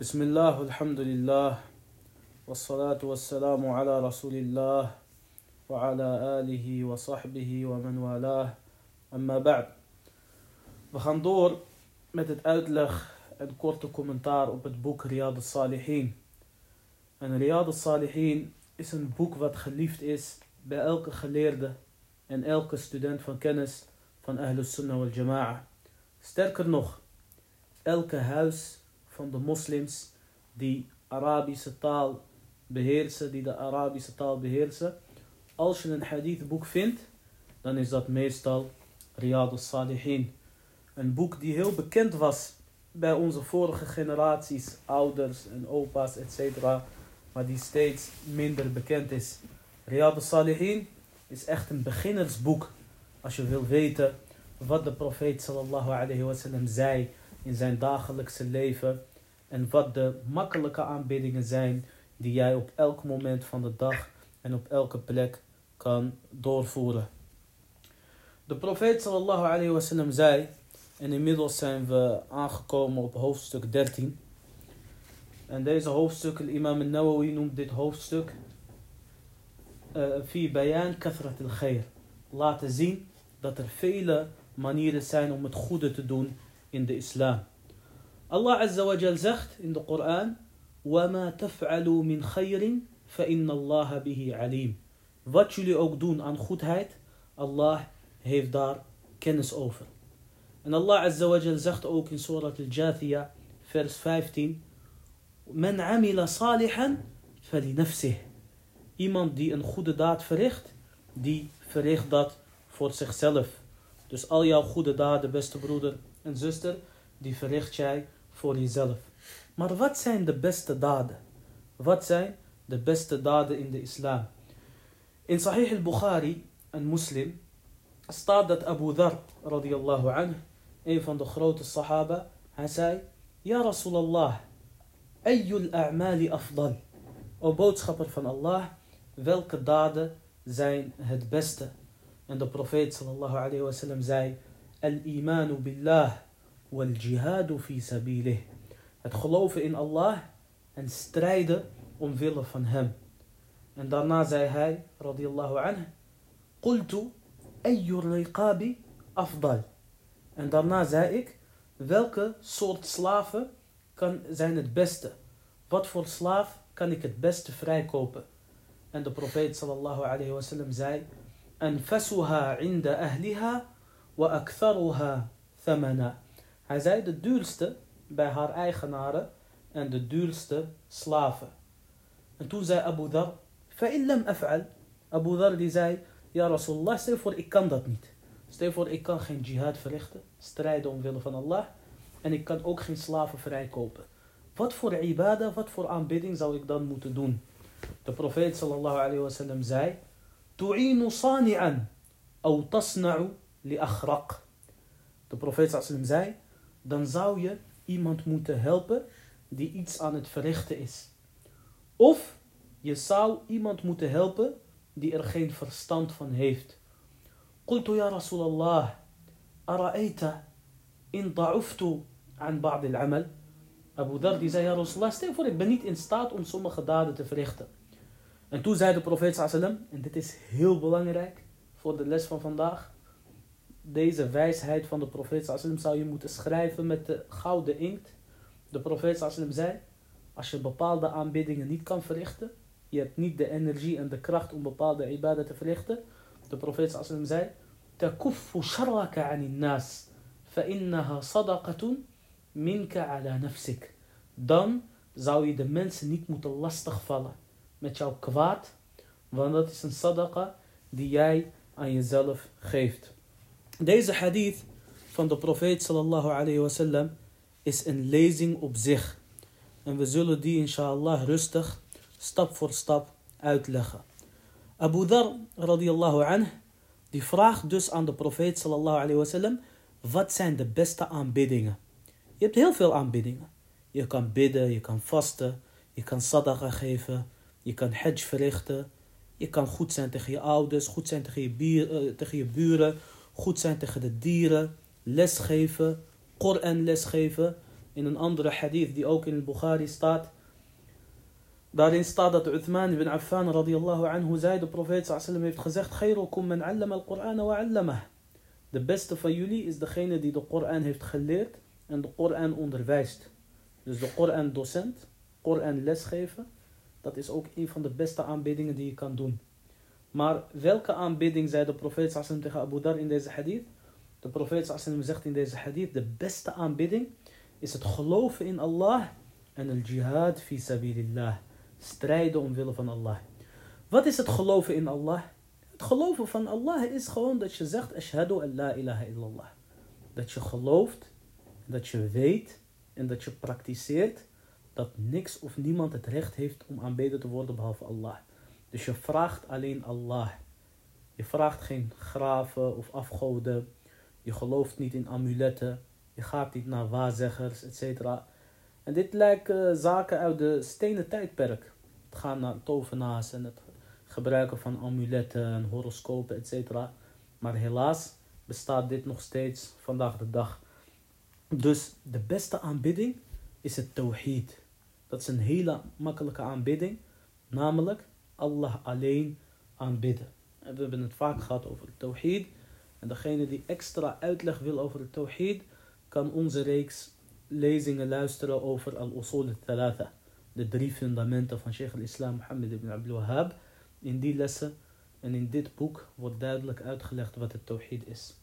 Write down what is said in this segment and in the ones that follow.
بسم الله والحمد لله والصلاة والسلام على رسول الله وعلى آله وصحبه ومن والاه. أما بعد بخندور متت أدلخ ان كورت كومنتار بوك رياض الصالحين ان رياض الصالحين اسم بوك وات خليفت اس بألك خليردة ان ألك ستودنت فان كنس فان أهل السنة والجماعة ستركر نوخ ألك هاوس van de moslims die Arabische taal beheersen, die de Arabische taal beheersen. Als je een hadithboek vindt, dan is dat meestal Riyad al-Salihin. Een boek die heel bekend was bij onze vorige generaties, ouders en opa's, etc. Maar die steeds minder bekend is. Riyad al-Salihin is echt een beginnersboek. Als je wil weten wat de profeet sallallahu alayhi zei in zijn dagelijkse leven. En wat de makkelijke aanbiddingen zijn die jij op elk moment van de dag en op elke plek kan doorvoeren. De profeet sallallahu alayhi wasallam zei, en inmiddels zijn we aangekomen op hoofdstuk 13. En deze hoofdstuk, imam al-Nawawi noemt dit hoofdstuk Fi bayan kathrat al-khair. Laten zien dat er vele manieren zijn om het goede te doen in de islam. Allah Azza wa Jal zegt in de Koran: وَمَا تَفْعَلُوا مِنْ خَيْرٍ فَإِنَّ اللَّهَ بِهِ عَلِيمٌ Wat jullie ook doen aan goedheid, Allah heeft daar kennis over. En Allah Azza wa Jal zegt ook in Surat al-Jathiyah, vers 15: Men amila salihan falinafsih. Iemand die een goede daad verricht, die verricht dat voor zichzelf. Dus al jouw goede daden, beste broeder en zuster, die verricht jij voor jezelf. Maar wat zijn de beste daden? Wat zijn de beste daden in de islam? In Sahih al-Bukhari, een moslim, staat dat Abu Dhar, radiyallahu anhu, een van de grote sahaba, hij zei, Ja Rasulallah, ayyul a'mali afdal. O boodschapper van Allah, welke daden zijn het beste? En de profeet sallallahu alayhi wa sallam zei, Al-imanu billah wal jihadu fi sabilih. Het geloven in Allah en strijden omwille van hem. En daarna zei hij, radiyallahu anhu, Qultu ayyur riqabi afdal. En daarna zei ik, welke soort slaven kan, zijn het beste? Wat voor slaaf kan ik het beste vrijkopen? En de profeet sallallahu alayhi wa sallam zei, Anfasuha inda ahliha Wa. Hij zei de duurste bij haar eigenaren en de duurste slaven. En toen zei Abu Dhar, فَإِلَّمْ lam. Abu Dhar die zei, ja Rasulullah, stel voor ik kan dat niet. Stel voor ik kan geen jihad verrichten, strijden omwille van Allah. En ik kan ook geen slaven vrijkopen. Wat voor ibadah, wat voor aanbidding zou ik dan moeten doen? De profeet sallallahu alayhi wa sallam zei, tu'inu sani'an, أَوْ تَصْنَعُ لِأَخْرَقْ De profeet sallallahu alayhi wa sallam zei, dan zou je iemand moeten helpen die iets aan het verrichten is. Of je zou iemand moeten helpen die er geen verstand van heeft. قلت يا رسول الله أرأيت إن ضعفت عن بعض العمل Abu Dhar die zei, ja Rasulallah, stel voor ik ben niet in staat om sommige daden te verrichten. En toen zei de profeet sallam, en dit is heel belangrijk voor de les van vandaag. Deze wijsheid van de profeet sallam zou je moeten schrijven met de gouden inkt. De profeet sallam zei, als je bepaalde aanbiddingen niet kan verrichten, je hebt niet de energie en de kracht om bepaalde ibadah te verrichten. De profeet sallam zei, تكف شرك عن الناس فإنها صدقة minka ala nafsik. Dan zou je de mensen niet moeten lastigvallen met jouw kwaad, want dat is een sadaqa die jij aan jezelf geeft. Deze hadith van de profeet sallallahu alayhi wasallam is een lezing op zich. En we zullen die inshallah rustig stap voor stap uitleggen. Abu Dhar radiyallahu anhu die vraagt dus aan de profeet sallallahu alayhi wat zijn de beste aanbiddingen? Je hebt heel veel aanbiddingen. Je kan bidden, je kan vasten, je kan sadaqa geven, je kan hajj verrichten. Je kan goed zijn tegen je ouders, goed zijn tegen je, je buren, goed zijn tegen de dieren, lesgeven, Koran lesgeven. in een andere hadith die ook in het Bukhari staat. Daarin staat dat Uthman ibn Affan radiyallahu anhu zei, de profeet sallam heeft gezegd, Khairukum man allama al-Qur'an wa allamah. De beste van jullie is degene die de Koran heeft geleerd en de Koran onderwijst. Dus de Koran docent, Koran lesgeven, dat is ook een van de beste aanbiddingen die je kan doen. Maar welke aanbidding zei de profeet sallam tegen Abu Dar in deze hadith? De profeet sallam zegt in deze hadith, de beste aanbidding is het geloven in Allah en el jihad fi sabilillah. Strijden omwille van Allah. Wat is het geloven in Allah? Het geloven van Allah is gewoon dat je zegt, ashhadu an la ilaha illallah. Dat je gelooft, dat je weet en dat je praktiseert dat niks of niemand het recht heeft om aanbeden te worden behalve Allah. Dus je vraagt alleen Allah. Je vraagt geen graven of afgoden. Je gelooft niet in amuletten. Je gaat niet naar waarzeggers, etc. En dit lijken zaken uit de stenen tijdperk. Het gaan naar tovenaars en het gebruiken van amuletten en horoscopen, etc. Maar helaas bestaat dit nog steeds vandaag de dag. Dus de beste aanbidding is het tawhid. Dat is een hele makkelijke aanbidding. Namelijk Allah alleen aanbidden. En we hebben het vaak gehad over het tawhid. En degene die extra uitleg wil over het tawhid, kan onze reeks lezingen luisteren over al-usul al-thalatha. De drie fundamenten van Sheikh al-Islam Muhammad ibn Abdul Wahhab. In die lessen en in dit boek wordt duidelijk uitgelegd wat het tawhid is.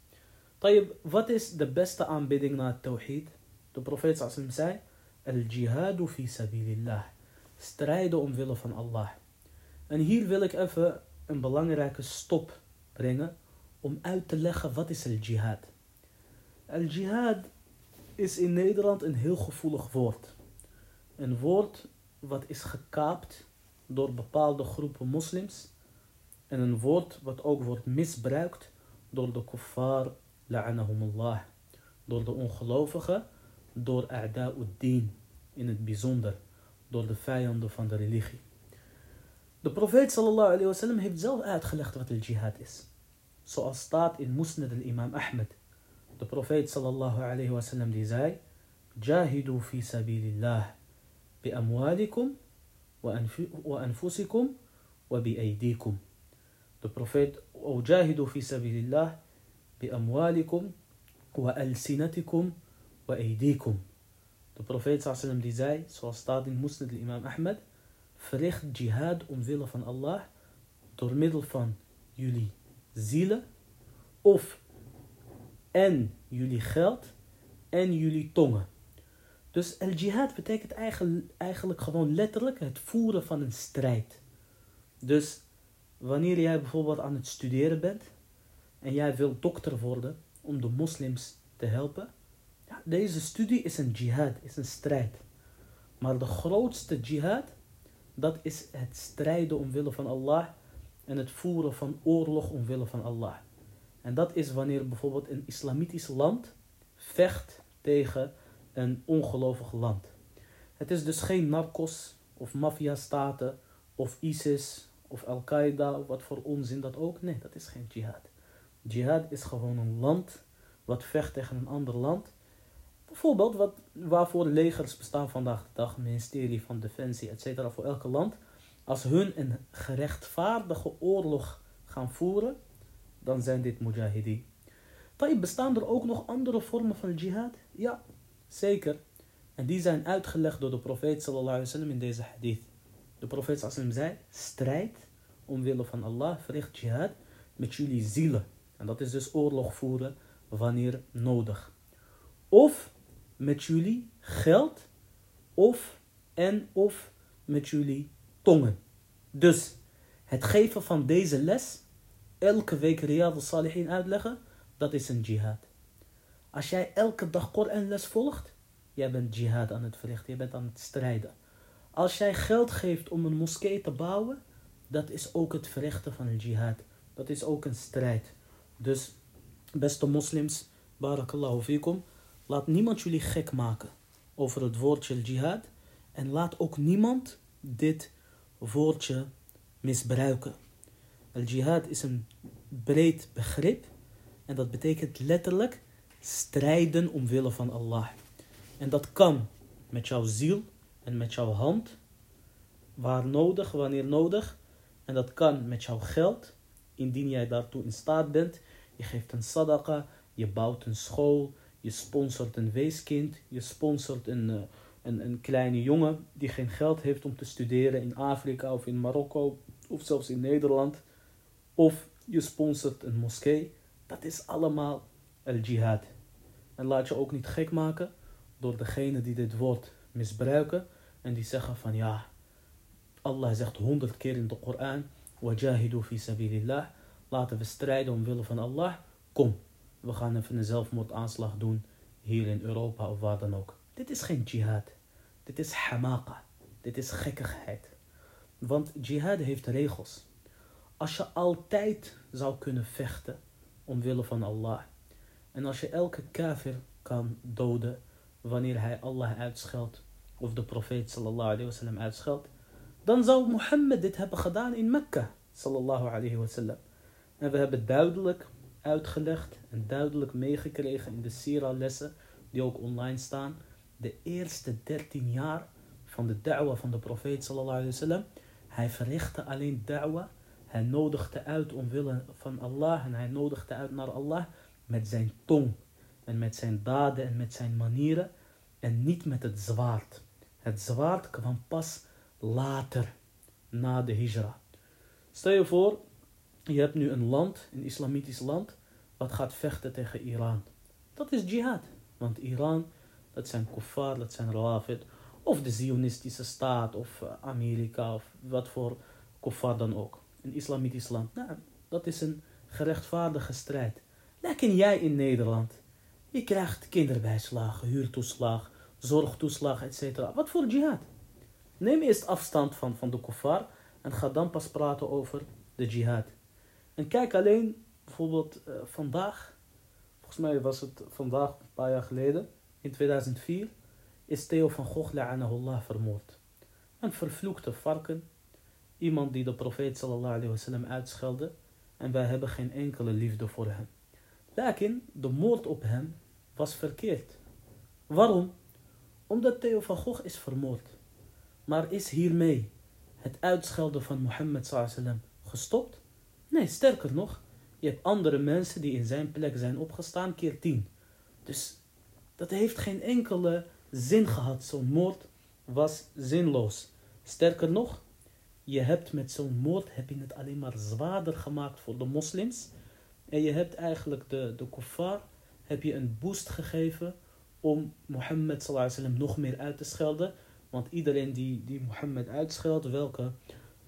Tayyib, wat is de beste aanbidding na het tawhid? De profeet zei, al-jihadu fi sabilillah. Strijden omwille van Allah. En hier wil ik even een belangrijke stop brengen om uit te leggen wat is al-jihad. Al-jihad is in Nederland een heel gevoelig woord. Een woord wat is gekaapt door bepaalde groepen moslims. En een woord wat ook wordt misbruikt door de kuffar, la'anahumullah. Door de ongelovigen, door a'da'uddin in het bijzonder. Door de vijanden van de religie. البروفيت صلى الله عليه وسلم حفظه قاعد خلي خطرة الجهاد اس سو استات ان مسند الامام احمد البروفيت صلى الله عليه وسلم دي زاي جاهدوا في سبيل الله باموالكم وأنف... وانفسكم وبايديكم البروفيت أو جاهدوا في سبيل الله باموالكم والسنتكم وايديكم البروفيت صلى الله عليه وسلم دي زاي سو استات ان مسند الامام احمد verricht jihad omwille van Allah door middel van jullie zielen of en jullie geld en jullie tongen. Dus al-jihad betekent eigenlijk, eigenlijk gewoon letterlijk het voeren van een strijd. Dus wanneer jij bijvoorbeeld aan het studeren bent en jij wilt dokter worden om de moslims te helpen, ja, deze studie is een jihad, is een strijd. Maar de grootste jihad, dat is het strijden omwille van Allah en het voeren van oorlog omwille van Allah. En dat is wanneer bijvoorbeeld een islamitisch land vecht tegen een ongelovig land. Het is dus geen narcos of maffiastaten of ISIS of Al-Qaeda wat voor onzin dat ook. Nee, dat is geen jihad. Jihad is gewoon een land wat vecht tegen een ander land. Bijvoorbeeld wat, waarvoor legers bestaan vandaag de dag, ministerie van Defensie, etc. voor elke land. Als hun een gerechtvaardige oorlog gaan voeren, dan zijn dit mujahidi. Bestaan er ook nog andere vormen van jihad? Ja, Zeker. En die zijn uitgelegd door de profeet sallallahu alaihi in deze hadith. De profeet sallallahu zei, strijd omwille van Allah, verricht jihad met jullie zielen. En dat is dus oorlog voeren wanneer nodig. Of met jullie geld, of en of met jullie tongen. Dus het geven van deze les, elke week Riyad al-Salihin uitleggen, dat is een jihad. Als jij elke dag les volgt, jij bent jihad aan het verrichten, je bent aan het strijden. Als jij geld geeft om een moskee te bouwen, dat is ook het verrichten van een jihad. Dat is ook een strijd. Dus, beste moslims, barakallahu fikum, laat niemand jullie gek maken over het woordje jihad. En laat ook niemand dit woordje misbruiken. Al-jihad is een breed begrip en dat betekent letterlijk strijden omwille van Allah. En dat kan met jouw ziel en met jouw hand, waar nodig, wanneer nodig. En dat kan met jouw geld, indien jij daartoe in staat bent. Je geeft een sadaqa, je bouwt een school, je sponsort een weeskind, je sponsort een, uh, een, een kleine jongen die geen geld heeft om te studeren in Afrika of in Marokko of zelfs in Nederland. Of je sponsort een moskee. Dat is allemaal al-jihad. En laat je ook niet gek maken door degene die dit woord misbruiken en die zeggen van ja, Allah zegt honderd keer in de Koran, wajahidu fi sabilillah, laten we strijden omwille van Allah. Kom, we gaan even een zelfmoordaanslag doen hier in Europa of waar dan ook. Dit is geen jihad. Dit is hamaqa. Dit is gekkigheid. Want jihad heeft regels. Als je altijd zou kunnen vechten omwille van Allah. En als je elke kafir kan doden wanneer hij Allah uitscheldt. Of de profeet sallallahu alayhi wasallam uitscheldt. Dan zou Mohammed dit hebben gedaan in Mekka sallallahu alayhi wasallam. En we hebben duidelijk uitgelegd en duidelijk meegekregen in de Sira lessen die ook online staan. De eerste 13 jaar van de da'wa van de profeet sallallahu. Hij verrichtte alleen da'wa. Hij nodigde uit omwille van Allah en hij nodigde uit naar Allah met zijn tong en met zijn daden en met zijn manieren en niet met het zwaard. Het zwaard kwam pas later na de hijra. Stel je voor, je hebt nu een land, een islamitisch land, wat gaat vechten tegen Iran. Dat is jihad. Want Iran, dat zijn kuffar, dat zijn rawafid, of de Zionistische staat, of eh, Amerika, of wat voor kuffar dan ook. Een islamitisch land. Nou, dat is een gerechtvaardige strijd. Lekker jij in Nederland. Je krijgt kinderbijslag, huurtoeslag, zorgtoeslag, etc. Wat voor jihad? Neem eerst afstand van, van de kuffar en ga dan pas praten over de jihad. En kijk alleen bijvoorbeeld uh, vandaag, volgens mij was het vandaag een paar jaar geleden, in 2004, is Theo van Gogh la'anahullah vermoord. Een vervloekte varken, iemand die de profeet sallallahu alayhi uitschelde en wij hebben geen enkele liefde voor hem. Lakin, de moord op hem was verkeerd. Waarom? Omdat Theo van Gogh is vermoord. Maar is hiermee het uitschelden van Mohammed sallam gestopt? Nee, sterker nog, je hebt andere mensen die in zijn plek zijn opgestaan, keer tien. Dus dat heeft geen enkele zin gehad. Zo'n moord was zinloos. Sterker nog, je hebt met zo'n moord heb je het alleen maar zwaarder gemaakt voor de moslims. En je hebt eigenlijk de, de kuffar heb je een boost gegeven om Mohammed sallam nog meer uit te schelden. Want iedereen die, die Mohammed uitscheldt, welke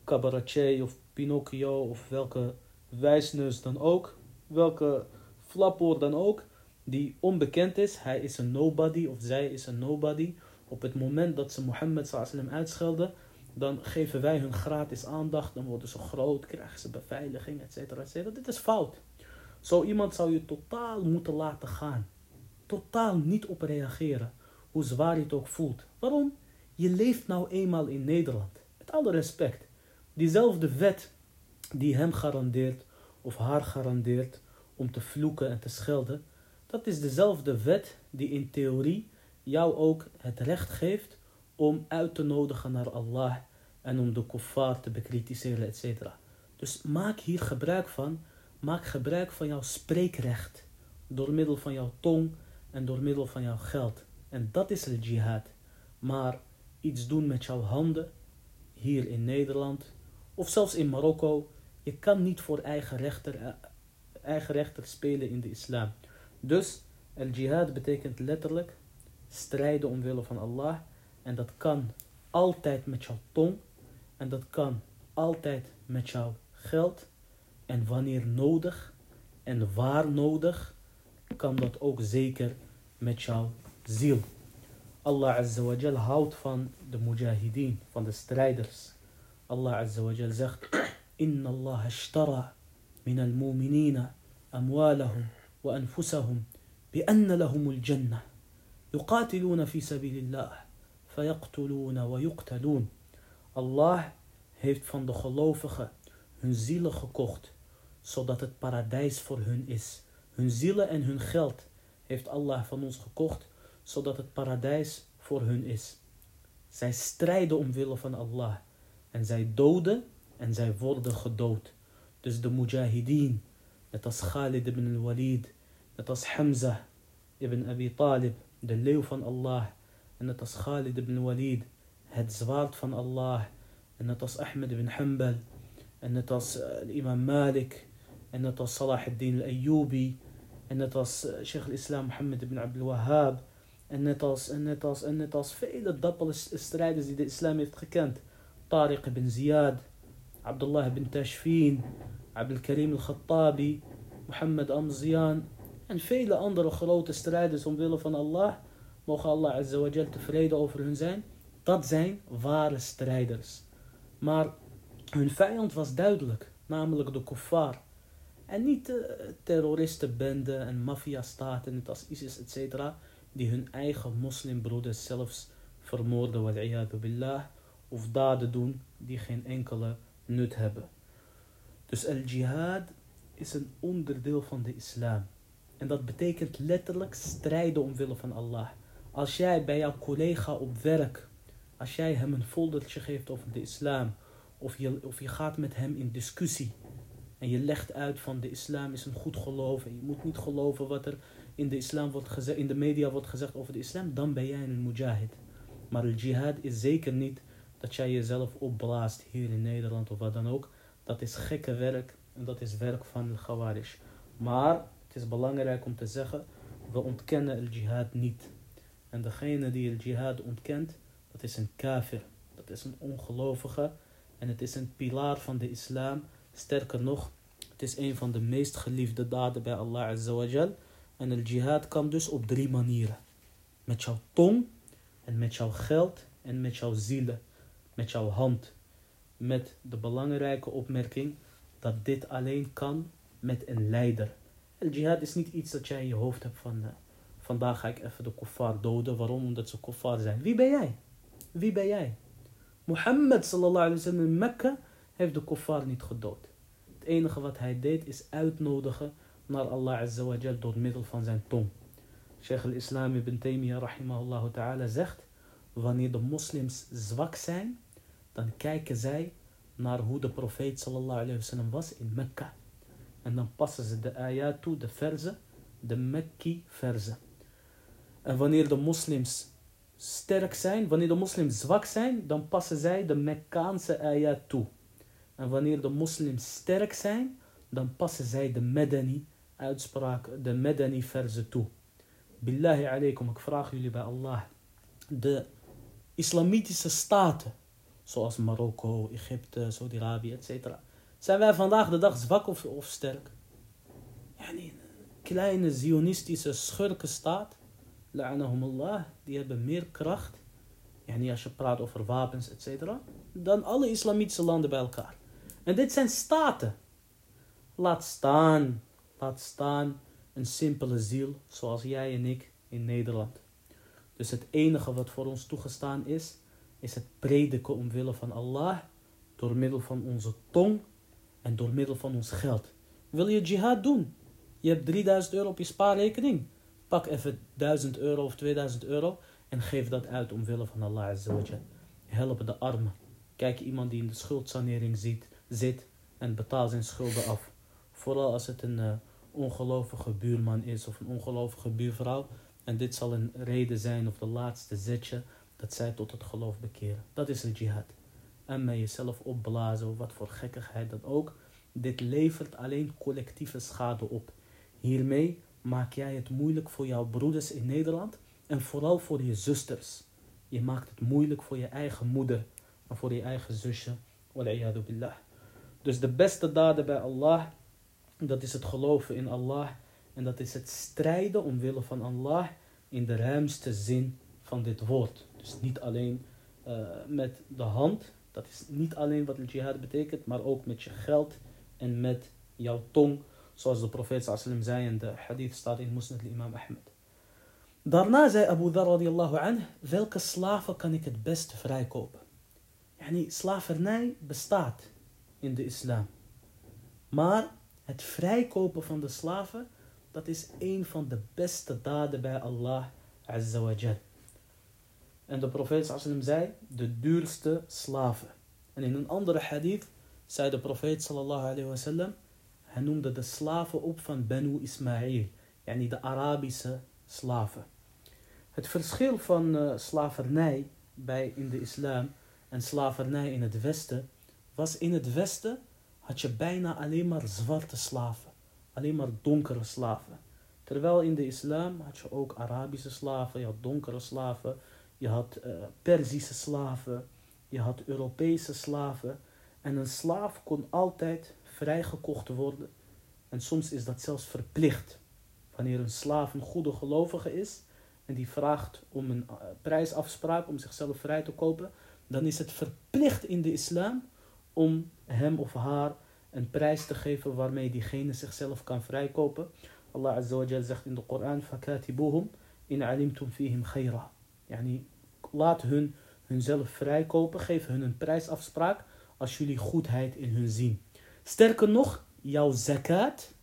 cabaretier of Pinocchio of welke wijsneus dan ook, welke flappoor dan ook, die onbekend is, hij is een nobody of zij is een nobody. Op het moment dat ze Mohammed sallam uitschelden, dan geven wij hun gratis aandacht, dan worden ze groot, krijgen ze beveiliging, etc. etc. Dit is fout. Zo iemand zou je totaal moeten laten gaan. Totaal niet op reageren, hoe zwaar je het ook voelt. Waarom? Je leeft nou eenmaal in Nederland. Met alle respect. Diezelfde wet die hem garandeert of haar garandeert om te vloeken en te schelden, dat is dezelfde wet die in theorie jou ook het recht geeft om uit te nodigen naar Allah en om de kuffar te bekritiseren, etc. Dus maak hier gebruik van, maak gebruik van jouw spreekrecht door middel van jouw tong en door middel van jouw geld. En dat is het jihad. Maar iets doen met jouw handen, hier in Nederland of zelfs in Marokko, je kan niet voor eigen rechter, eh, eigen rechter spelen in de islam. Dus el jihad betekent letterlijk strijden omwille van Allah. En dat kan altijd met jouw tong. En dat kan altijd met jouw geld. En wanneer nodig en waar nodig, kan dat ook zeker met jouw ziel. Allah Azza wa houdt van de mujahideen, van de strijders. Wa Jal zegt: Inna Allah ashtara min al-mu'minina amwalahum wa anfusahum bi'anna lahum al-jannah. يقاتلون في سبيل الله فيقتلون ويقتلون. Allah heeft van de gelovigen hun zielen gekocht, zodat het paradijs voor hun is. Hun zielen en hun geld heeft Allah van ons gekocht, zodat het paradijs voor hun is. Zij strijden omwille van Allah. En zij doden en zij worden gedood. Dus de mujahideen, net als Khalid ibn al-Walid, net als Hamza ibn Abi Talib, de leeuw van Allah. En net als Khalid ibn Walid, het zwaard van Allah. En net als Ahmed ibn Hanbal. En net als uh, imam Malik. En net als Salah ad-Din al-Ayyubi. En net als uh, Sheikh al-Islam Muhammad ibn Abdul Wahhab. En net als, net als, net als vele dappele strijders die de islam heeft gekend. Tariq ibn Ziyad. Abdullah ibn Tashfin. Abdul Karim al-Khattabi. Muhammad Amzian. En vele andere grote strijders omwille van Allah. Mogen Allah azawajal tevreden over hun zijn. Dat zijn ware strijders. Maar hun vijand was duidelijk. Namelijk de kuffar. En niet de terroristenbenden en maffiastaten, net als ISIS, etc. Die hun eigen moslimbroeders zelfs vermoorden, billah. Of daden doen die geen enkele nut hebben. Dus al-jihad is een onderdeel van de islam. En dat betekent letterlijk strijden omwille van Allah. Als jij bij jouw collega op werk, als jij hem een foldertje geeft over de islam, of je, of je gaat met hem in discussie, en je legt uit van de islam is een goed geloof, en je moet niet geloven wat er in de, islam wordt gezegd, in de media wordt gezegd over de islam, dan ben jij een mujahid. Maar de jihad is zeker niet dat jij jezelf opblaast hier in Nederland of wat dan ook. Dat is gekke werk en dat is werk van de Khawarij. Maar het is belangrijk om te zeggen, we ontkennen el jihad niet. En degene die el jihad ontkent, dat is een kafir. Dat is een ongelovige. En het is een pilaar van de islam. Sterker nog, het is een van de meest geliefde daden bij Allah Azawajal. En el jihad kan dus op drie manieren. Met jouw tong, en met jouw geld, en met jouw zielen. Met jouw hand. Met de belangrijke opmerking dat dit alleen kan met een leider. El jihad is niet iets dat jij in je hoofd hebt van... Uh, vandaag ga ik even de kuffar doden. Waarom? Omdat ze kuffar zijn. Wie ben jij? Wie ben jij? Mohammed sallallahu alayhi wa sallam in Mekka heeft de kuffar niet gedood. Het enige wat hij deed is uitnodigen naar Allah azza wa jal door middel van zijn tong. Sheikh al-Islam ibn Taymiyyah rahimahullah ta'ala zegt... Wanneer de moslims zwak zijn, dan kijken zij naar hoe de profeet sallallahu alayhi was in Mekka. En dan passen ze de ayat toe, de verzen, de Mekki verzen. En wanneer de moslims sterk zijn, wanneer de moslims zwak zijn, dan passen zij de Mekkaanse ayat toe. En wanneer de moslims sterk zijn, dan passen zij de Medani uitspraak, de Medani verzen toe. Billahi alaikum, ik vraag jullie bij Allah. De islamitische staten, zoals Marokko, Egypte, Saudi-Arabië, etc. Zijn wij vandaag de dag zwak of, of sterk? Ja, een kleine zionistische schurkenstaat, la'anahumullah, die hebben meer kracht, ja, als je praat over wapens, etc., dan alle islamitische landen bij elkaar. En dit zijn staten. Laat staan, laat staan een simpele ziel, zoals jij en ik in Nederland. Dus het enige wat voor ons toegestaan is, is het prediken omwille van Allah, door middel van onze tong en door middel van ons geld. Wil je jihad doen? Je hebt 3000 euro op je spaarrekening. Pak even 1000 euro of 2000 euro en geef dat uit omwille van Allah Azzawajal. Help de armen. Kijk iemand die in de schuldsanering ziet, zit en betaal zijn schulden af. Vooral als het een uh, ongelovige buurman is of een ongelovige buurvrouw. En dit zal een reden zijn of de laatste zetje dat zij tot het geloof bekeren. Dat is een jihad en met jezelf opblazen wat voor gekkigheid dan ook. Dit levert alleen collectieve schade op. Hiermee maak jij het moeilijk voor jouw broeders in Nederland en vooral voor je zusters. Je maakt het moeilijk voor je eigen moeder en voor je eigen zusje. billah. Dus de beste daden bij Allah, dat is het geloven in Allah en dat is het strijden omwille van Allah in de ruimste zin van dit woord. Dus niet alleen uh, met de hand, dat is niet alleen wat jihad betekent, maar ook met je geld en met jouw tong. Zoals de profeet sallam zei in de hadith staat in Musnad imam Ahmed. Daarna zei Abu Dhar radiallahu anh, welke slaven kan ik het beste vrijkopen? Yani, slavernij bestaat in de islam. Maar het vrijkopen van de slaven, dat is een van de beste daden bij Allah Azza. En de profeet sallam zei, de duurste slaven. En in een andere hadith zei de profeet sallallahu alayhi wa sallam, hij noemde de slaven op van Banu Ismail, yani de Arabische slaven. Het verschil van uh, slavernij bij in de islam en slavernij in het westen was in het westen had je bijna alleen maar zwarte slaven, alleen maar donkere slaven. Terwijl in de islam had je ook Arabische slaven, had donkere slaven, je had uh, Perzische slaven, je had Europese slaven. En een slaaf kon altijd vrijgekocht worden. En soms is dat zelfs verplicht. Wanneer een slaaf een goede gelovige is en die vraagt om een uh, prijsafspraak om zichzelf vrij te kopen, dan is het verplicht in de islam om hem of haar een prijs te geven waarmee diegene zichzelf kan vrijkopen. Allah Azza wa zegt in de Koran: Fakatibuhum in alimtum fihim khayra. Yani, laat hun hunzelf vrijkopen, geef hun een prijsafspraak als jullie goedheid in hun zien. Sterker nog, jouw zakat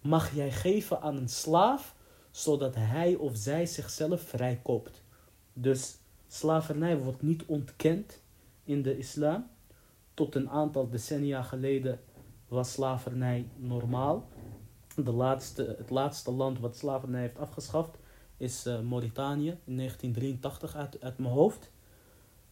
mag jij geven aan een slaaf, zodat hij of zij zichzelf vrijkoopt. Dus slavernij wordt niet ontkend in de islam. Tot een aantal decennia geleden was slavernij normaal. De laatste, het laatste land wat slavernij heeft afgeschaft is uh, Mauritanië in 1983 uit, uit mijn hoofd.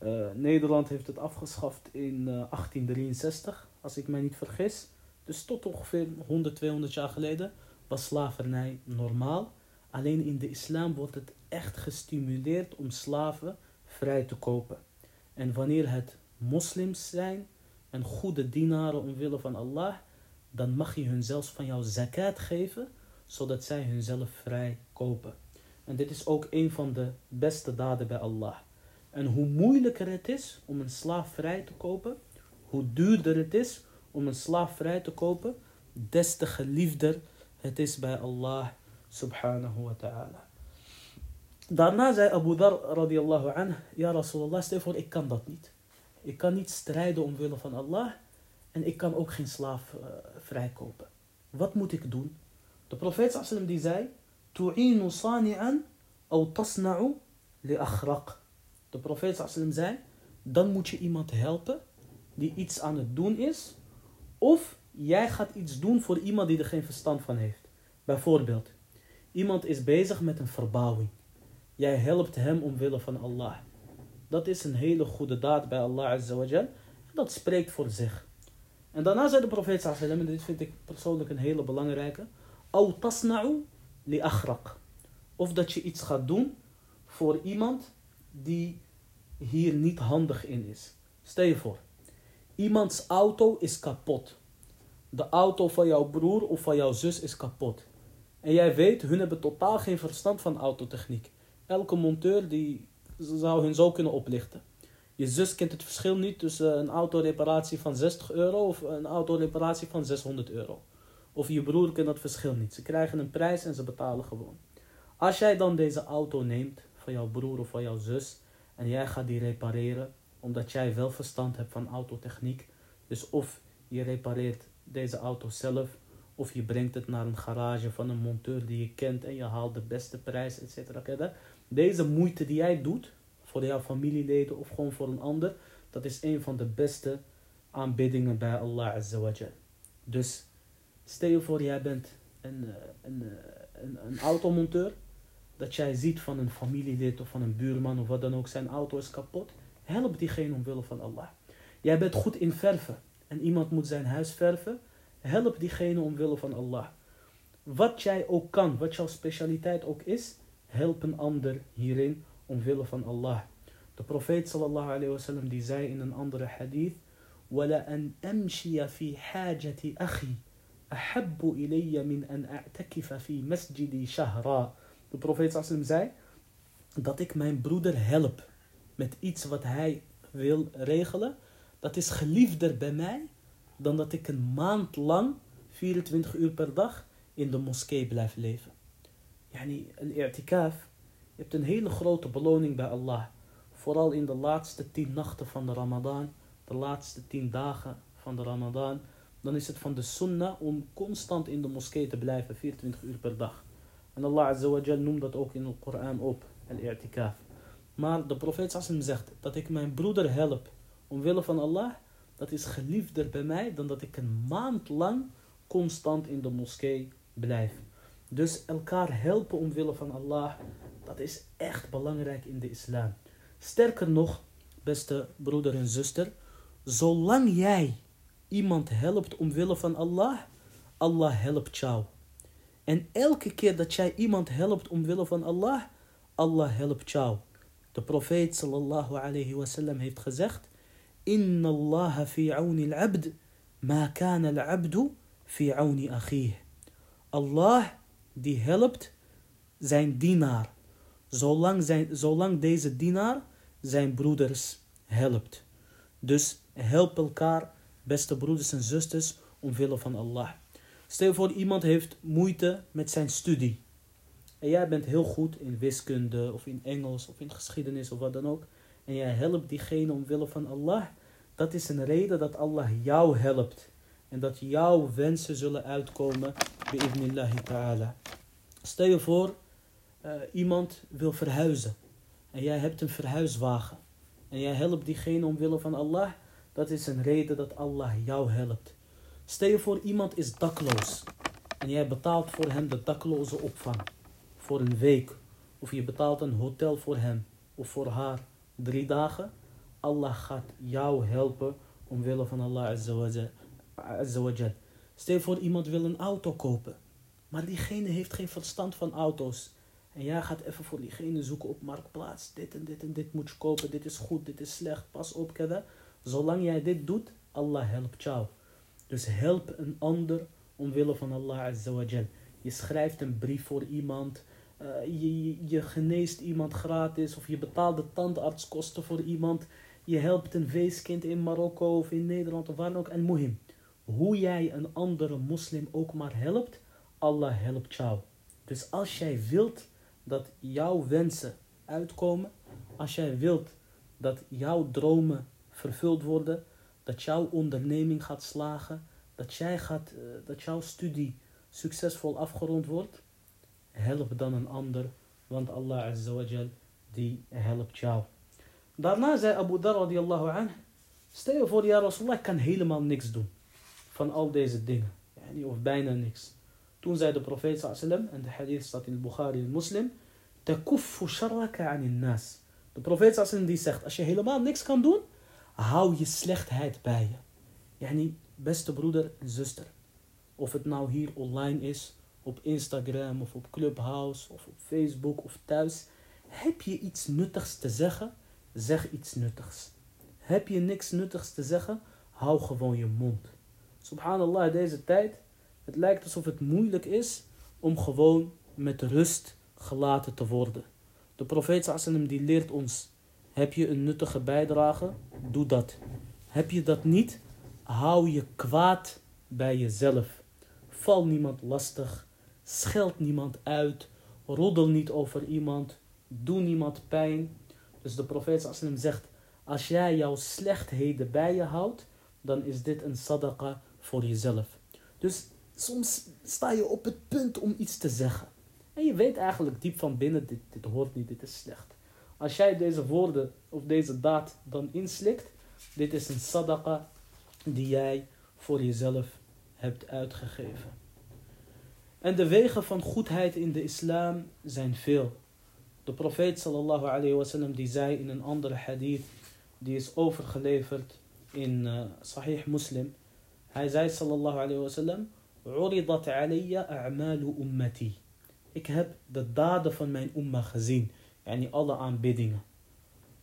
Uh, Nederland heeft het afgeschaft in uh, 1863, als ik mij niet vergis. Dus tot ongeveer 100, 200 jaar geleden was slavernij normaal. Alleen in de islam wordt het echt gestimuleerd om slaven vrij te kopen. En wanneer het moslims zijn en goede dienaren omwille van Allah, dan mag je hun zelfs van jouw zakat geven, zodat zij hunzelf vrij kopen. En dit is ook een van de beste daden bij Allah. En hoe moeilijker het is om een slaaf vrij te kopen, hoe duurder het is om een slaaf vrij te kopen, des te geliefder het is bij Allah subhanahu wa ta'ala. Daarna zei Abu Dhar radiallahu anh, ja Rasulallah, stel voor ik kan dat niet. Ik kan niet strijden omwille van Allah en ik kan ook geen slaaf uh, vrijkopen. Wat moet ik doen? De profeet sallam die zei, tu'inu sani'an aw tasna'u li akhraq. De profeet sallam zei, dan moet je iemand helpen die iets aan het doen is, of jij gaat iets doen voor iemand die er geen verstand van heeft. Bijvoorbeeld, iemand is bezig met een verbouwing. Jij helpt hem omwille van Allah. Dat is een hele goede daad bij Allah Azza wa Jal. En dat spreekt voor zich. En daarna zei de profeet sallam, en dit vind ik persoonlijk een hele belangrijke. Au tasna'u li. Of dat je iets gaat doen voor iemand die hier niet handig in is. Stel je voor, iemands auto is kapot. De auto van jouw broer of van jouw zus is kapot. En jij weet, hun hebben totaal geen verstand van autotechniek. Elke monteur die zou hun zo kunnen oplichten. Je zus kent het verschil niet tussen een autoreparatie van 60 euro of een autoreparatie van 600 euro. Of je broer kent dat verschil niet. Ze krijgen een prijs en ze betalen gewoon. Als jij dan deze auto neemt van jouw broer of van jouw zus en jij gaat die repareren, omdat jij wel verstand hebt van autotechniek. Dus of je repareert deze auto zelf, of je brengt het naar een garage van een monteur die je kent en je haalt de beste prijs, etc. Deze moeite die jij doet, voor jouw familieleden of gewoon voor een ander, dat is een van de beste aanbiddingen bij Allah Azza. Dus Stel je voor, jij bent een, eh, een, eh, een, een automonteur. Dat jij ziet van een familielid of van een buurman of wat dan ook, zijn auto is kapot. Help diegene omwille van Allah. Jij bent goed in verven en iemand moet zijn huis verven. Help diegene omwille van Allah. Wat jij ook kan, wat jouw specialiteit ook is, help een ander hierin omwille van Allah. De profeet sallallahu alayhi wasallam die zei in een andere hadith: "Wala an amshiya fi hajati akhi." أَحَبُّ إِلَيَّ مِنْ أَنْ أَعْتَكِفَ فِي مَسْجِدِي شَهْرًا De profeet sallallahu zei, dat ik mijn broeder help met iets wat hij wil regelen, dat is geliefder bij mij dan dat ik een maand lang, 24 uur per dag, in de moskee blijf leven. Yani, een i'tikaf, je hebt een hele grote beloning bij Allah. Vooral in de laatste tien nachten van de Ramadan, de laatste tien dagen van de Ramadan. Dan is het van de sunnah om constant in de moskee te blijven, 24 uur per dag. En Allah Azza wa Jal noemt dat ook in de Koran op. al-i'tikaf. Maar de profeet sallam zegt dat ik mijn broeder help omwille van Allah, dat is geliefder bij mij dan dat ik een maand lang constant in de moskee blijf. Dus elkaar helpen omwille van Allah, dat is echt belangrijk in de islam. Sterker nog, beste broeder en zuster, zolang jij iemand helpt omwille van Allah, Allah helpt jou. En elke keer dat jij iemand helpt omwille van Allah, Allah helpt jou. De profeet sallallahu alayhi wasallam heeft gezegd: Inna Allah fi auni al-abd, ma kana al-abdu fi auni akhih. Allah die helpt zijn dienaar, zolang, zijn, zolang deze dienaar zijn broeders helpt. Dus help elkaar, beste broeders en zusters, omwille van Allah. Stel voor iemand heeft moeite met zijn studie. En jij bent heel goed in wiskunde of in Engels of in geschiedenis of wat dan ook. En jij helpt diegene omwille van Allah. Dat is een reden dat Allah jou helpt. En dat jouw wensen zullen uitkomen. Bi'idnillahi ta'ala. Stel je voor, uh, iemand wil verhuizen. En jij hebt een verhuiswagen. En jij helpt diegene omwille van Allah. Dat is een reden dat Allah jou helpt. Stel je voor, iemand is dakloos. En jij betaalt voor hem de dakloze opvang. Voor een week. Of je betaalt een hotel voor hem. Of voor haar. Drie dagen. Allah gaat jou helpen. Omwille van Allah Azza Stel je voor, iemand wil een auto kopen. Maar diegene heeft geen verstand van auto's. En jij gaat even voor diegene zoeken op marktplaats. Dit en dit en dit moet je kopen. Dit is goed, dit is slecht. Pas op, kada. Zolang jij dit doet, Allah helpt jou. Dus help een ander omwille van Allah Azawajal. Je schrijft een brief voor iemand. Uh, je, geneest iemand gratis. Of je betaalt de tandartskosten voor iemand. Je helpt een weeskind in Marokko of in Nederland of waar dan ook. En muhim. Hoe jij een andere moslim ook maar helpt. Allah helpt jou. Dus als jij wilt dat jouw wensen uitkomen. Als jij wilt dat jouw dromen vervuld worden dat jouw onderneming gaat slagen, dat, jij gaat, uh, dat jouw studie succesvol afgerond wordt, help dan een ander, want Allah Azza die helpt jou. Daarna zei Abu Dhar radiallahu anh, stel je voor, ja Rasulullah, ik kan helemaal niks doen van al deze dingen, of bijna niks. Toen zei de profeet sallam, en de hadith staat in Bukhari en Muslim, takuffu sharraka nas. De profeet sallam die zegt, als je helemaal niks kan doen, hou je slechtheid bij je. Yani, beste broeder en zuster. Of het nou hier online is, op Instagram of op Clubhouse of op Facebook of thuis. Heb je iets nuttigs te zeggen? Zeg iets nuttigs. Heb je niks nuttigs te zeggen? Hou gewoon je mond. Subhanallah, deze tijd. Het lijkt alsof het moeilijk is om gewoon met rust gelaten te worden. De profeet sallam die leert ons heb je een nuttige bijdrage? Doe dat. Heb je dat niet? Hou je kwaad bij jezelf. Val niemand lastig. Scheld niemand uit. Roddel niet over iemand. Doe niemand pijn. Dus de profeet sallam zegt, als jij jouw slechtheden bij je houdt, dan is dit een sadaqa voor jezelf. Dus soms sta je op het punt om iets te zeggen. En je weet eigenlijk diep van binnen, dit, dit hoort niet, dit is slecht. Als jij deze woorden of deze daad dan inslikt, dit is een sadaqa die jij voor jezelf hebt uitgegeven. En de wegen van goedheid in de islam zijn veel. De profeet sallallahu alayhi wasallam die zei in een andere hadith, die is overgeleverd in uh, Sahih Muslim. Hij zei sallallahu alayhi wasallam, Uridat alayya a'malu ummati. Ik heb de daden van mijn umma gezien. Yani alle aanbiddingen.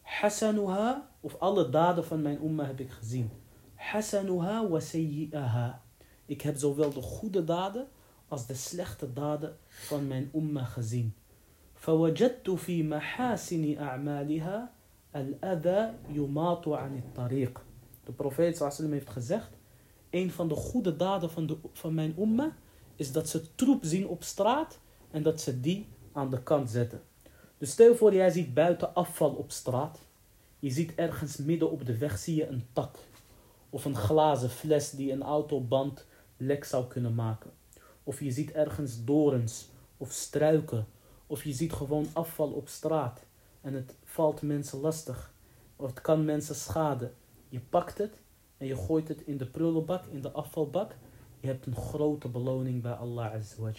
Hasanuha, of alle daden van mijn umma heb ik gezien. Hasanuha wa sayyi'aha. Ik heb zowel de goede daden als de slechte daden van mijn umma gezien. فوجدت في محاسن أعمالها الأذى يماط عن الطريق. De profeet sallam heeft gezegd, een van de goede daden van, de, van mijn umma is dat ze troep zien op straat en dat ze die aan de kant zetten. Dus stel voor, jij ziet buiten afval op straat. Je ziet ergens midden op de weg zie je een tak. Of een glazen fles die een autoband lek zou kunnen maken. Of je ziet ergens dorens of struiken. Of je ziet gewoon afval op straat en het valt mensen lastig. Of het kan mensen schaden. Je pakt het en je gooit het in de prullenbak, in de afvalbak. Je hebt een grote beloning bij Allah Azza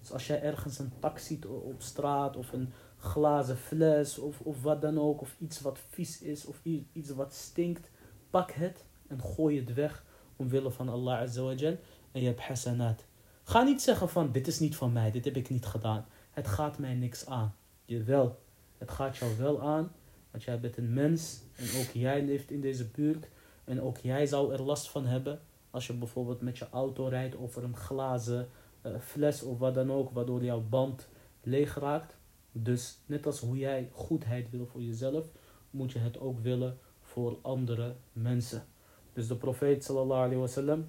Dus als jij ergens een tak ziet op straat of een glazen fles of, of wat dan ook, of iets wat vies is of iets wat stinkt, pak het en gooi het weg omwille van Allah Azza en je hebt hasanat. Ga niet zeggen van dit is niet van mij, dit heb ik niet gedaan. Het gaat mij niks aan. Jawel, het gaat jou wel aan, want jij bent een mens en ook jij leeft in deze buurt. En ook jij zou er last van hebben als je bijvoorbeeld met je auto rijdt over een glazen uh, fles of wat dan ook, waardoor jouw band leeg raakt. Dus net als hoe jij goedheid wil voor jezelf, moet je het ook willen voor andere mensen. Dus de profeet sallallahu alayhi wasallam,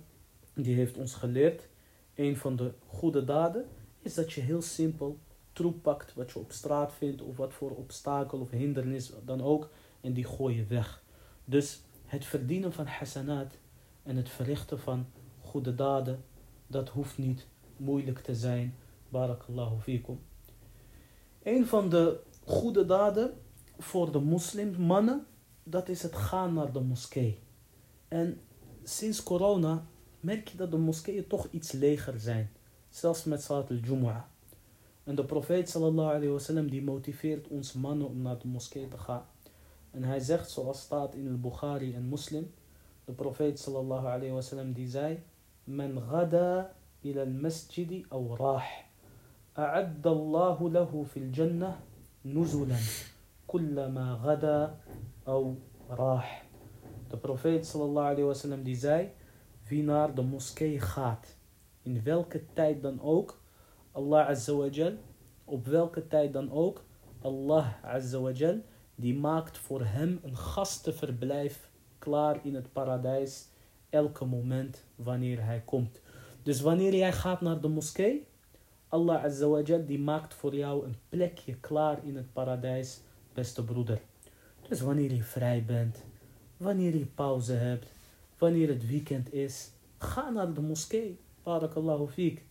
die heeft ons geleerd, een van de goede daden is dat je heel simpel troep pakt wat je op straat vindt of wat voor obstakel of hindernis dan ook en die gooi je weg. Dus het verdienen van hasanat en het verrichten van goede daden, dat hoeft niet moeilijk te zijn. Barakallahu fikum. Een van de goede daden voor de moslimmannen, dat is het gaan naar de moskee. En sinds corona merk je dat de moskeeën toch iets leger zijn. Zelfs met Salat al-Jumu'ah. En de profeet sallallahu alayhi die motiveert ons mannen om naar de moskee te gaan. En hij zegt zoals staat in al Bukhari en Muslim. De profeet sallallahu alayhi wasallam die zei. Men gada ila al-masjidi aw rah. أعد الله له في الجنة نزلا كلما غدا أو راح De profeet sallallahu alayhi wasallam die zei, wie naar de moskee gaat, in welke tijd dan ook, Allah azza wa jal, op welke tijd dan ook, Allah azza wa jal, die maakt voor hem een gastenverblijf klaar in het paradijs, elke moment wanneer hij komt. Dus wanneer jij gaat naar de moskee, Allah azza wa jal, die maakt voor jou een plekje klaar in het paradijs, beste broeder. Dus wanneer je vrij bent, wanneer je pauze hebt, wanneer het weekend is, ga naar de moskee. Barakallahu fiek.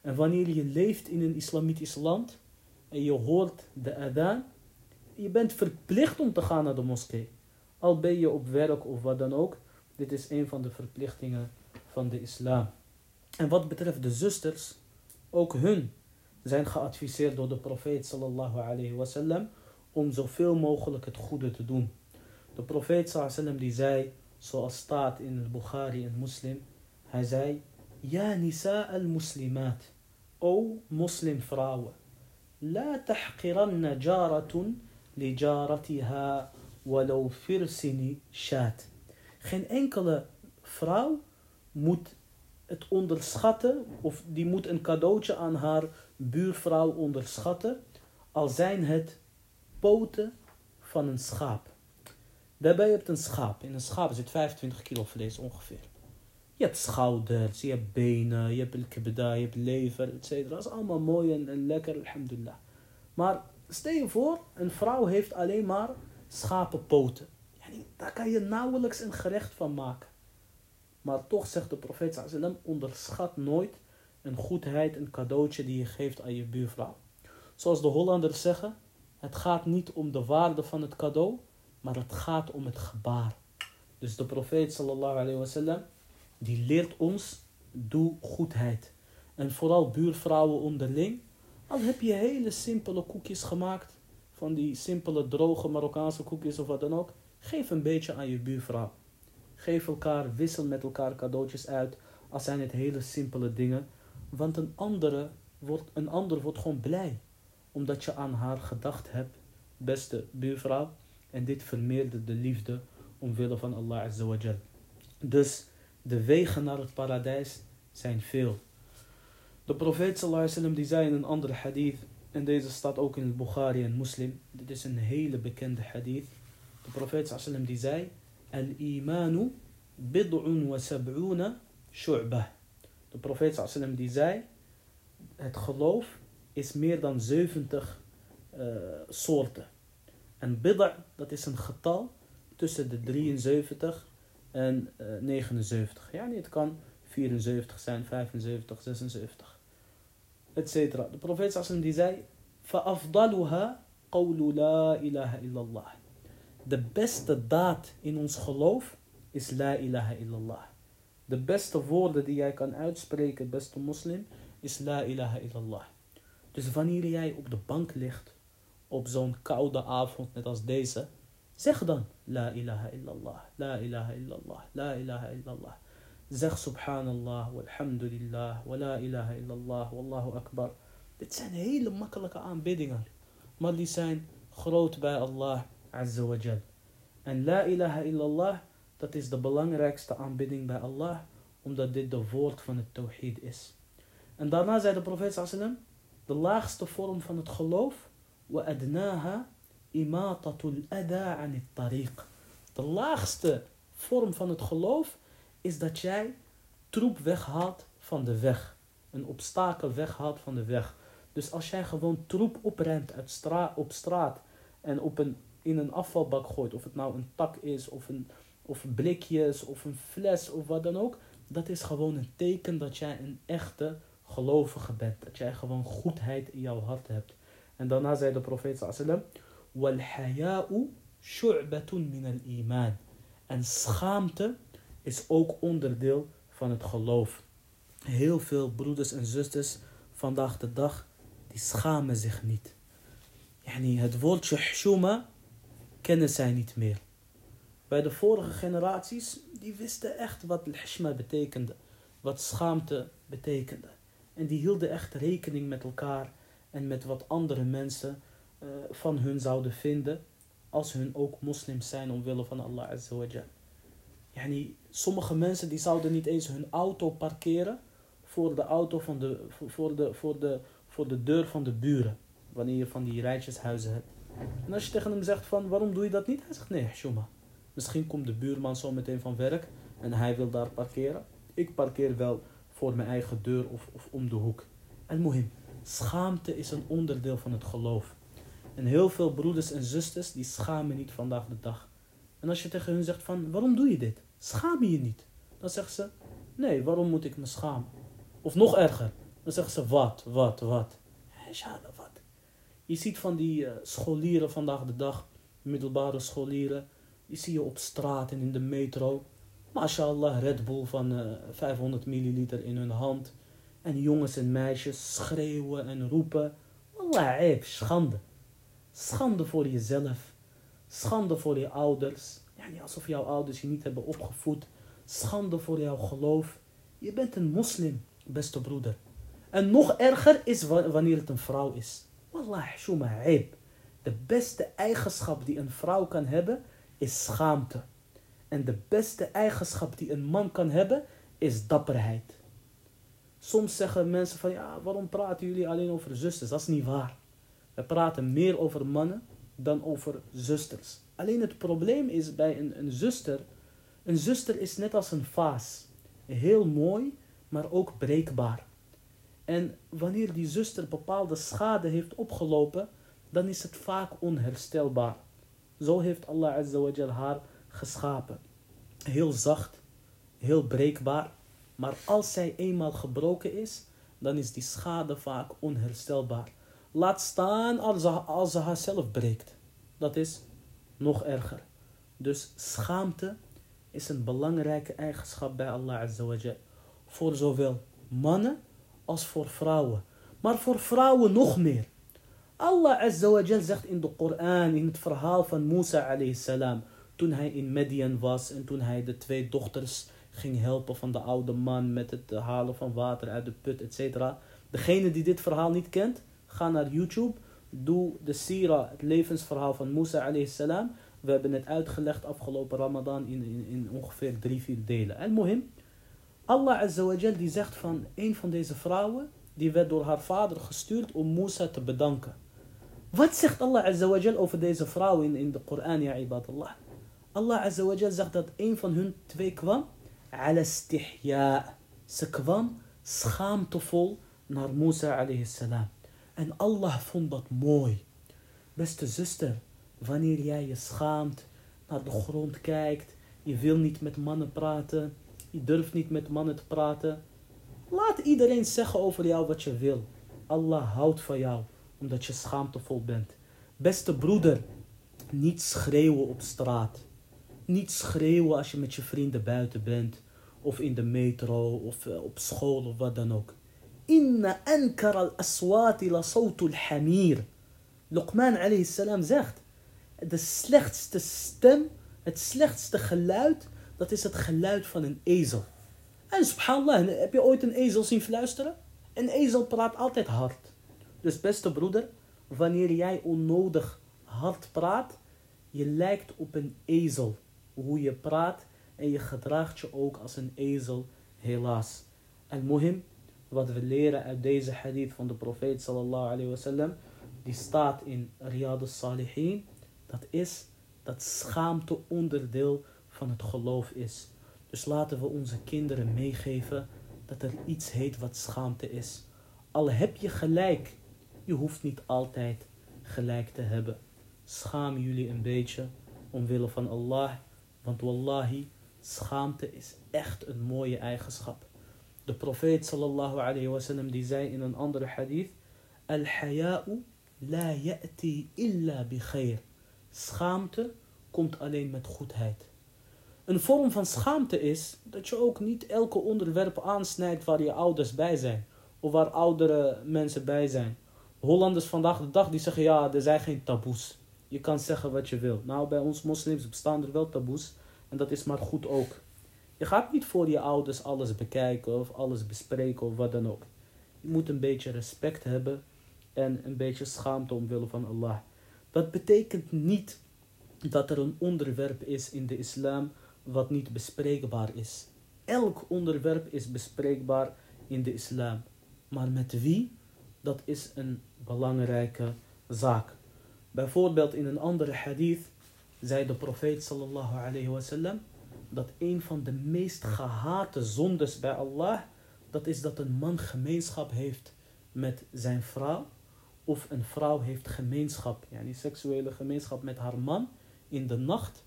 En wanneer je leeft in een islamitisch land en je hoort de adhan, je bent verplicht om te gaan naar de moskee. Al ben je op werk of wat dan ook. Dit is een van de verplichtingen van de islam. En wat betreft de zusters, ook hun zijn geadviseerd door de profeet sallallahu alayhi wasallam om zoveel mogelijk het goede te doen. De profeet sallam die zei, zoals staat in het Bukhari en Muslim, hij zei, Ja nisa al-muslimat, o moslimvrouwen, la tahqiranna jaratun li jaratiha walau firsini shat. Geen enkele vrouw moet het onderschatten, of die moet een cadeautje aan haar buurvrouw onderschatten, al zijn het poten van een schaap. Daarbij heb je een schaap. In een schaap zit 25 kilo vlees ongeveer. Je hebt schouders, je hebt benen, je hebt je hebt lever, etc. Dat is allemaal mooi en, en lekker, alhamdulillah. Maar stel je voor, een vrouw heeft alleen maar schapenpoten. Daar kan je nauwelijks een gerecht van maken. Maar toch zegt de profeet sallam, onderschat nooit een goedheid, een cadeautje die je geeft aan je buurvrouw. Zoals de Hollanders zeggen, het gaat niet om de waarde van het cadeau, maar het gaat om het gebaar. Dus de profeet sallallahu alayhi wasallam, die leert ons, doe goedheid. En vooral buurvrouwen onderling, al heb je hele simpele koekjes gemaakt, van die simpele droge Marokkaanse koekjes of wat dan ook, geef een beetje aan je buurvrouw. Geef elkaar, wissel met elkaar cadeautjes uit, als zijn het hele simpele dingen. Want een, andere wordt, een ander wordt gewoon blij, omdat je aan haar gedacht hebt, beste buurvrouw. En dit vermeerderde de liefde omwille van Allah Azza Dus de wegen naar het paradijs zijn veel. De profeet sallallahu alaihi die zei in een andere hadith, en deze staat ook in Bukhari en Muslim, dit is een hele bekende hadith. De profeet sallallahu alaihi die zei, al-imanu bid'un wa sab'una shu'bah. De profeet sallallahu alaihi wasallam die zei, het geloof is meer dan 70 uh, soorten. En bid'a, dat is een getal tussen de 73 en uh, 79. Ja, het kan 74 zijn, 75, 76, etc. De profeet Sassan die zei, فأفضلها قول لا إله إلا الله de beste daad in ons geloof is la ilaha illallah. De beste woorden die jij kan uitspreken, beste moslim, is la ilaha illallah. Dus wanneer jij op de bank ligt, op zo'n koude avond net als deze, zeg dan la ilaha illallah, la ilaha illallah, la ilaha illallah. Zeg subhanallah, walhamdulillah, wa la ilaha illallah, wallahu akbar. Dit zijn hele makkelijke aanbiddingen. Maar die zijn groot bij Allah azza wa jal. En la ilaha illallah, dat is de belangrijkste aanbidding bij Allah, omdat dit de woord van het tawhid is. En daarna zei de profeet sallam, de laagste vorm van het geloof, wa adnaha imatatul ada an tariq. De laagste vorm van het geloof is dat jij troep weghaalt van de weg. Een obstakel weghaalt van de weg. Dus als jij gewoon troep opruimt uit stra op straat en op een, in een afvalbak gooit, of het nou een tak is, of, een, of blikjes, of een fles, of wat dan ook, dat is gewoon een teken dat jij een echte gelovige bent. Dat jij gewoon goedheid in jouw hart hebt. En daarna zei de profeet sallam, wal haya'u shu'batun iman. En schaamte is ook onderdeel van het geloof. Heel veel broeders en zusters vandaag de dag, die schamen zich niet. Yani het woordje hshuma kennen zij niet meer. Bij de vorige generaties, die wisten echt wat hshma betekende. Wat schaamte betekende. En die hielden echt rekening met elkaar en met wat andere mensen uh, van hun zouden vinden. Als hun ook moslims zijn omwille van Allah Azza wa Jal. Yani, sommige mensen die zouden niet eens hun auto parkeren voor de auto van de, voor de, voor de, voor de deur van de buren. Wanneer je van die rijtjeshuizen hebt. En als je tegen hem zegt van waarom doe je dat niet? Hij zegt nee, shuma. Misschien komt de buurman zo meteen van werk en hij wil daar parkeren. Ik parkeer wel voor mijn eigen deur of, of om de hoek. En mohim, schaamte is een onderdeel van het geloof. En heel veel broeders en zusters die schamen niet vandaag de dag. En als je tegen hun zegt van waarom doe je dit? Schaam je niet? Dan zeggen ze nee, waarom moet ik me schamen? Of nog erger, dan zeggen ze wat, wat, wat. Wat. Je ziet van die uh, scholieren vandaag de dag, middelbare scholieren, die zie je op straat en in de metro. MashaAllah, Red Bull van uh, eh, 500 milliliter in hun hand. En jongens en meisjes schreeuwen en roepen. Wallah, eib, schande. Schande voor jezelf. Schande voor je ouders. Ja, niet alsof jouw ouders je niet hebben opgevoed. Schande voor jouw geloof. Je bent een moslim, beste broeder. En nog erger is wanneer het een vrouw is. Wallah, shuma eib. De beste eigenschap die een vrouw kan hebben, is schaamte. En de beste eigenschap die een man kan hebben, is dapperheid. Soms zeggen mensen van, ja, waarom praten jullie alleen over zusters? Dat is niet waar. We praten meer over mannen dan over zusters. Alleen het probleem is bij een, een zuster, een zuster is net als een vaas. Heel mooi, maar ook breekbaar. En wanneer die zuster bepaalde schade heeft opgelopen, dan is het vaak onherstelbaar. Zo heeft Allah Azza wa Jal haar geschapen. Heel zacht, heel breekbaar. Maar als zij eenmaal gebroken is, dan is die schade vaak onherstelbaar. Laat staan als ze, als ze haarzelf breekt. Dat is nog erger. Dus schaamte is een belangrijke eigenschap bij Allah Azza wa Jal. Voor zowel mannen als voor vrouwen. Maar voor vrouwen nog meer. Allah Azza zegt in de Koran, in het verhaal van Musa alayhi salam, toen hij in Median was en toen hij de twee dochters ging helpen van de oude man met het halen van water uit de put, etc. Degene die dit verhaal niet kent, ga naar YouTube, doe de Sira, het levensverhaal van Musa alayhi salam. We hebben het uitgelegd afgelopen Ramadan in, in, in ongeveer drie, vier delen. En mohim, Allah Azza wa Jal die zegt van een van deze vrouwen, die werd door haar vader gestuurd om Musa te bedanken. Wat zegt Allah Azza wa Jal over deze vrouw in, de Koran, ja ibadallah? Allah Azza wa Jal zegt dat een van hun twee kwam, ala stihya. Ze kwam schaamtevol naar Musa alayhi. En Allah vond dat mooi. Beste zuster, wanneer jij je schaamt, naar de grond kijkt, je wil niet met mannen praten, je niet met mannen te praten. Laat iedereen zeggen over jou wat je wil. Allah houdt van jou. omdat je schaamtevol bent. Beste broeder, niet schreeuwen op straat. Niet schreeuwen als je met je vrienden buiten bent. Of in de metro of eh, op school of wat dan ook. Inna ankar al aswati la al hamir. Luqman alayhi salam zegt. De slechtste stem, het slechtste geluid, dat is het geluid van een ezel. En subhanallah, heb je ooit een ezel zien fluisteren? Een ezel praat altijd hard. Dus beste broeder, wanneer jij onnodig hard praat, je lijkt op een ezel. Hoe je praat en je gedraagt je ook als een ezel, helaas. En mohim, wat we leren uit deze hadith van de profeet sallallahu alayhi wasallam, die staat in Riyad al-Salihin, dat is dat schaamte onderdeel van het geloof is. Dus laten we onze kinderen meegeven dat er iets heet wat schaamte is. Al heb je gelijk, je hoeft niet altijd gelijk te hebben. Schaam jullie een beetje omwille van Allah, want wallahi, schaamte is echt een mooie eigenschap. De profeet sallallahu alayhi wasallam die zei in een andere hadith, Al-haya'u la ya'ti illa bi khair. Schaamte komt alleen met goedheid. Een vorm van schaamte is dat je ook niet elke onderwerp aansnijdt waar je ouders bij zijn. Of waar oudere mensen bij zijn. Hollanders vandaag de dag die zeggen ja, er zijn geen taboes. Je kan zeggen wat je wil. Nou, bij ons moslims bestaan er wel taboes. En dat is maar goed ook. Je gaat niet voor je ouders alles bekijken of alles bespreken of wat dan ook. Je moet een beetje respect hebben en een beetje schaamte omwille van Allah. Dat betekent niet dat er een onderwerp is in de islam wat niet bespreekbaar is. Elk onderwerp is bespreekbaar in de islam. Maar met wie? Dat is een belangrijke zaak. Bijvoorbeeld in een andere hadith zei de profeet sallallahu alayhi wasallam dat een van de meest gehate zondes bij Allah dat is dat een man gemeenschap heeft met zijn vrouw of een vrouw heeft gemeenschap, yani seksuele gemeenschap met haar man in de nacht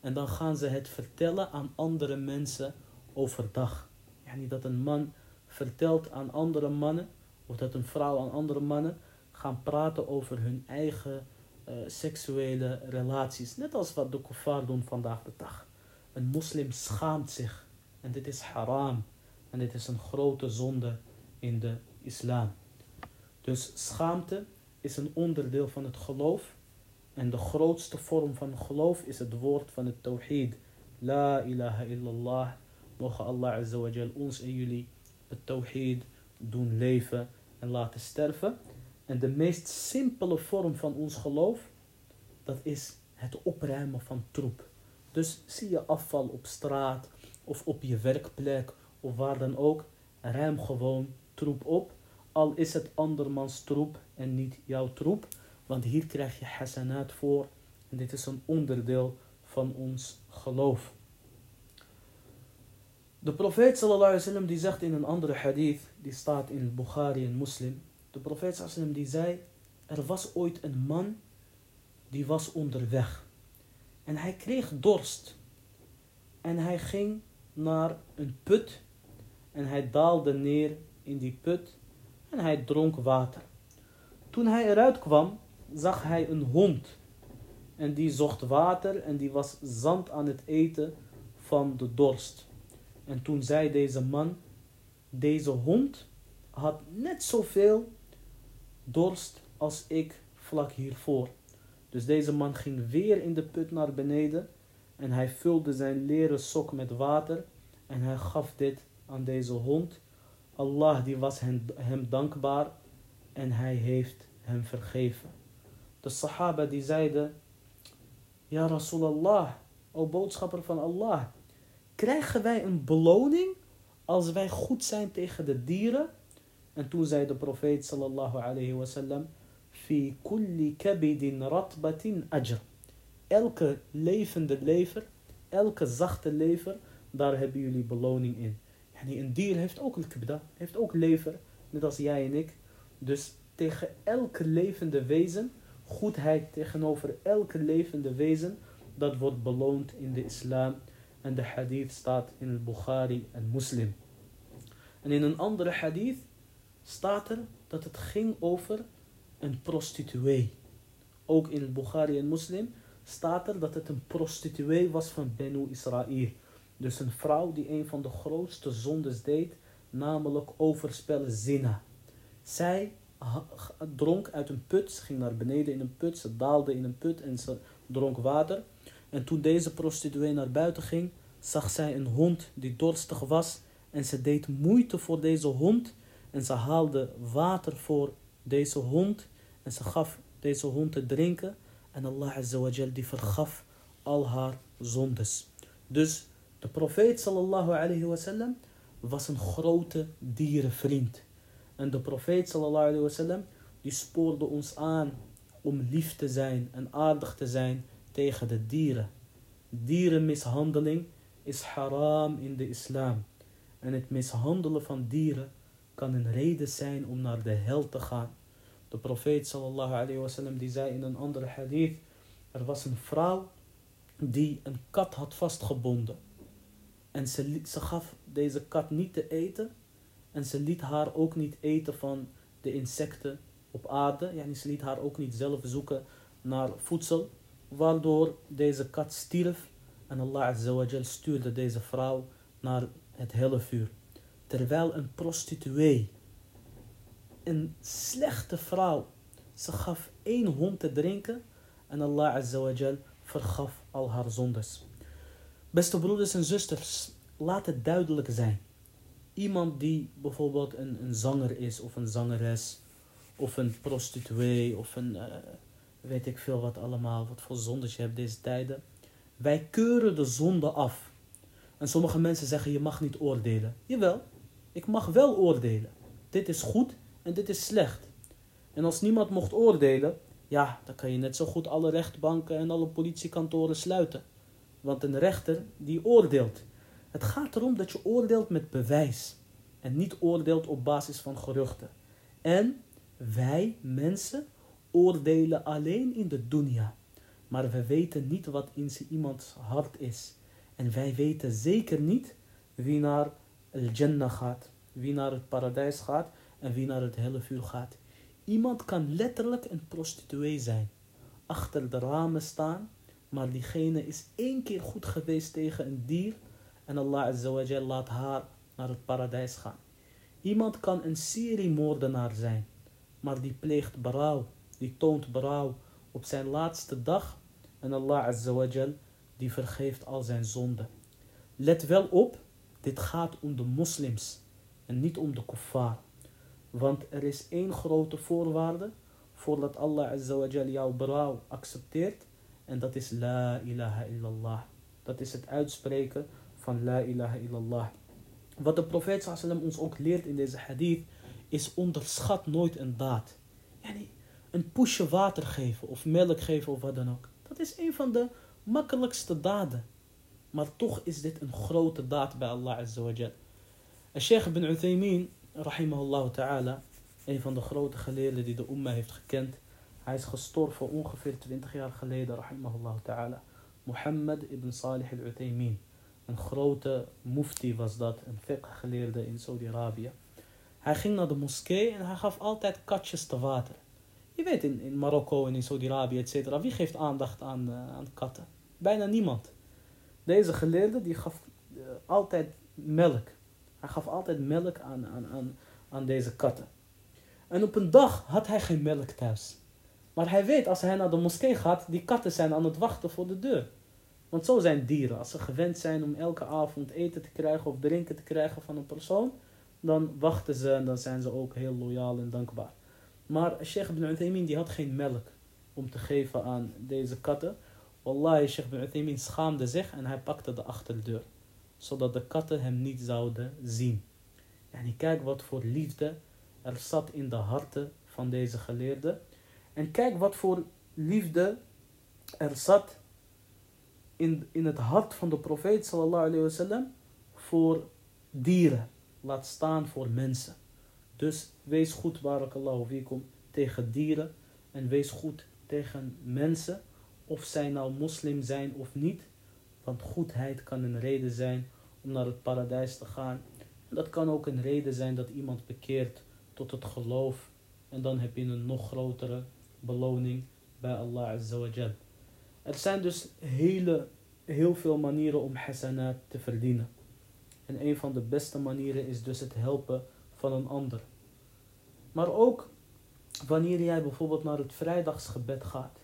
en dan gaan ze het vertellen aan andere mensen overdag. Yani dat een man vertelt aan andere mannen, of dat een vrouw aan andere mannen gaan praten over hun eigen uh, seksuele relaties. Net als wat de kuffar doen vandaag de dag. Een moslim schaamt zich. En dit is haram. En dit is een grote zonde in de islam. Dus schaamte is een onderdeel van het geloof. En de grootste vorm van geloof is het woord van het tawhid. La ilaha illallah. Mogen Allah Azza wa Jal ons en jullie het tawhid doen leven en laten sterven. En de meest simpele vorm van ons geloof, dat is het opruimen van troep. Dus zie je afval op straat of op je werkplek of waar dan ook, ruim gewoon troep op. Al is het andermans troep en niet jouw troep. Want hier krijg je hasanat voor. En dit is een onderdeel van ons geloof. De profeet sallallahu alaihi die zegt in een andere hadith, die staat in Bukhari en Muslim. De profeet sallallahu die zei, er was ooit een man die was onderweg. En hij kreeg dorst. En hij ging naar een put. En hij daalde neer in die put. En hij dronk water. Toen hij eruit kwam, zag hij een hond. En die zocht water en die was zand aan het eten van de dorst. En toen zei deze man, deze hond had net zoveel dorst als ik vlak hiervoor. Dus deze man ging weer in de put naar beneden en hij vulde zijn leren sok met water en hij gaf dit aan deze hond. Allah die was hem, hem dankbaar en hij heeft hem vergeven. De sahaba die zeiden, Ja Rasulallah, o boodschapper van Allah, krijgen wij een beloning als wij goed zijn tegen de dieren? En toen zei de profeet sallallahu alayhi wasallam, Fi kulli kabidin ratbatin ajr. Elke levende lever, elke zachte lever, daar hebben jullie beloning in. Yani een dier heeft ook een kibda, heeft ook lever, net als jij en ik. Dus tegen elke levende wezen, goedheid tegenover elke levende wezen, dat wordt beloond in de islam. En de hadith staat in het Bukhari en Muslim. En in een andere hadith staat er dat het ging over een prostituee. Ook in Bukhari en Muslim staat er dat het een prostituee was van Benu Israël. Dus een vrouw die een van de grootste zondes deed, namelijk overspellen zina. Zij dronk uit een put, ze ging naar beneden in een put, ze daalde in een put en ze dronk water. En toen deze prostituee naar buiten ging, zag zij een hond die dorstig was en ze deed moeite voor deze hond en ze haalde water voor deze hond en ze gaf deze hond te drinken en Allah Azawajal die vergaf al haar zondes. Dus de profeet sallallahu alayhi wasallam was een grote dierenvriend. En de profeet sallallahu alayhi wasallam die spoorde ons aan om lief te zijn en aardig te zijn tegen de dieren. Dierenmishandeling is haram in de islam. En het mishandelen van dieren kan een reden zijn om naar de hel te gaan. De profeet sallallahu alayhi wasallam die zei in een andere hadith, er was een vrouw die een kat had vastgebonden. En ze, ze gaf deze kat niet te eten. En ze liet haar ook niet eten van de insecten op aarde. Yani ze liet haar ook niet zelf zoeken naar voedsel. Waardoor deze kat stierf. En Allah azawajal stuurde deze vrouw naar het helle vuur. Terwijl een prostituee, een slechte vrouw, ze gaf één hond te drinken. En Allah azawajal vergaf al haar zondes. Beste broeders en zusters, laat het duidelijk zijn. Iemand die bijvoorbeeld een, een zanger is of een zangeres of een prostituee of een uh, weet ik veel wat allemaal, wat voor zondes je hebt deze tijden. Wij keuren de zonde af. En sommige mensen zeggen je mag niet oordelen. Jawel, ik mag wel oordelen. Dit is goed en dit is slecht. En als niemand mocht oordelen, ja, dan kan je net zo goed alle rechtbanken en alle politiekantoren sluiten. Want een rechter die oordeelt. Het gaat erom dat je oordeelt met bewijs. En niet oordeelt op basis van geruchten. En wij, mensen, oordelen alleen in de dunya. Maar we weten niet wat in iemands hart is. En wij weten zeker niet wie naar al-Jannah gaat. Wie naar het paradijs gaat en wie naar het helle vuur gaat. Iemand kan letterlijk een prostituee zijn. Achter de ramen staan. Maar diegene is één keer goed geweest tegen een dier. En Allah Azawajal laat haar naar het paradijs gaan. Iemand kan een seriemoordenaar zijn. Maar die pleegt berouw. Die toont berouw op zijn laatste dag. En Allah Azawajal die vergeeft al zijn zonden. Let wel op. Dit gaat om de moslims. En niet om de kuffar. Want er is één grote voorwaarde voordat Allah Azawajal jouw berouw accepteert. En dat is La ilaha illallah. Dat is het uitspreken van La ilaha illallah. Wat de profeet sallam ons ook leert in deze hadith is onderschat nooit een daad. Yani een poesje water geven of melk geven of wat dan ook. Dat is een van de makkelijkste daden. Maar toch is dit een grote daad bij Allah Azawajal. Sheikh ibn Uthaymin rahimahullah ta'ala, een van de grote geleerden die de umma heeft gekend. Hij is gestorven ongeveer 20 jaar geleden, rahimahullah ta'ala. Muhammad ibn Salih al-Uthaymin. Een grote mufti was dat, een fiqh geleerde in Saudi-Arabië. Hij ging naar de moskee en hij gaf altijd katjes te water. Je weet, in, in Marokko en in Saudi-Arabië, et wie geeft aandacht aan, uh, aan katten? Bijna niemand. Deze geleerde die gaf uh, altijd melk. Hij gaf altijd melk aan, aan, aan, aan deze katten. En op een dag had hij geen melk thuis. Maar hij weet als hij naar de moskee gaat, die katten zijn aan het wachten voor de deur. Want zo zijn dieren. Als ze gewend zijn om elke avond eten te krijgen of drinken te krijgen van een persoon, dan wachten ze en dan zijn ze ook heel loyaal en dankbaar. Maar Sheikh ibn Uthaymin die had geen melk om te geven aan deze katten. Wallahi, Sheikh ibn Uthaymin schaamde zich en hij pakte de achterdeur. Zodat de katten hem niet zouden zien. En kijk wat voor liefde er zat in de harten van deze geleerde. En kijk wat voor liefde er zat in, in het hart van de profeet sallallahu alayhi wasallam voor dieren. Laat staan voor mensen. Dus wees goed, barakallahu fikum, tegen dieren. En wees goed tegen mensen. Of zij nou moslim zijn of niet. Want goedheid kan een reden zijn om naar het paradijs te gaan. En dat kan ook een reden zijn dat iemand bekeert tot het geloof En dan heb je een nog grotere beloning bij Allah Azza Er zijn dus hele, heel veel manieren om hasanat te verdienen. En een van de beste manieren is dus het helpen van een ander. Maar ook wanneer jij bijvoorbeeld naar het vrijdagsgebed gaat.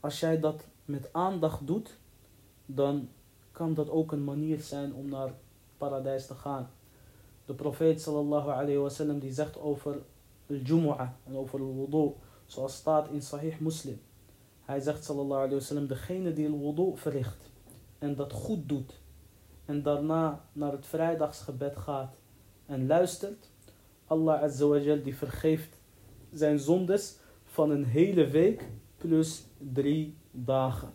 Als jij dat met aandacht doet, dan kan dat ook een manier zijn om naar paradijs te gaan. De profeet sallallahu alayhi wasallam die zegt over al-jumu'ah en over al-wudu, zoals staat in Sahih Muslim. Hij zegt sallallahu alayhi wasallam, degene die al-wudu verricht en dat goed doet en daarna naar het vrijdagsgebed gaat en luistert, Allah azawajal die vergeeft zijn zondes van een hele week plus drie dagen.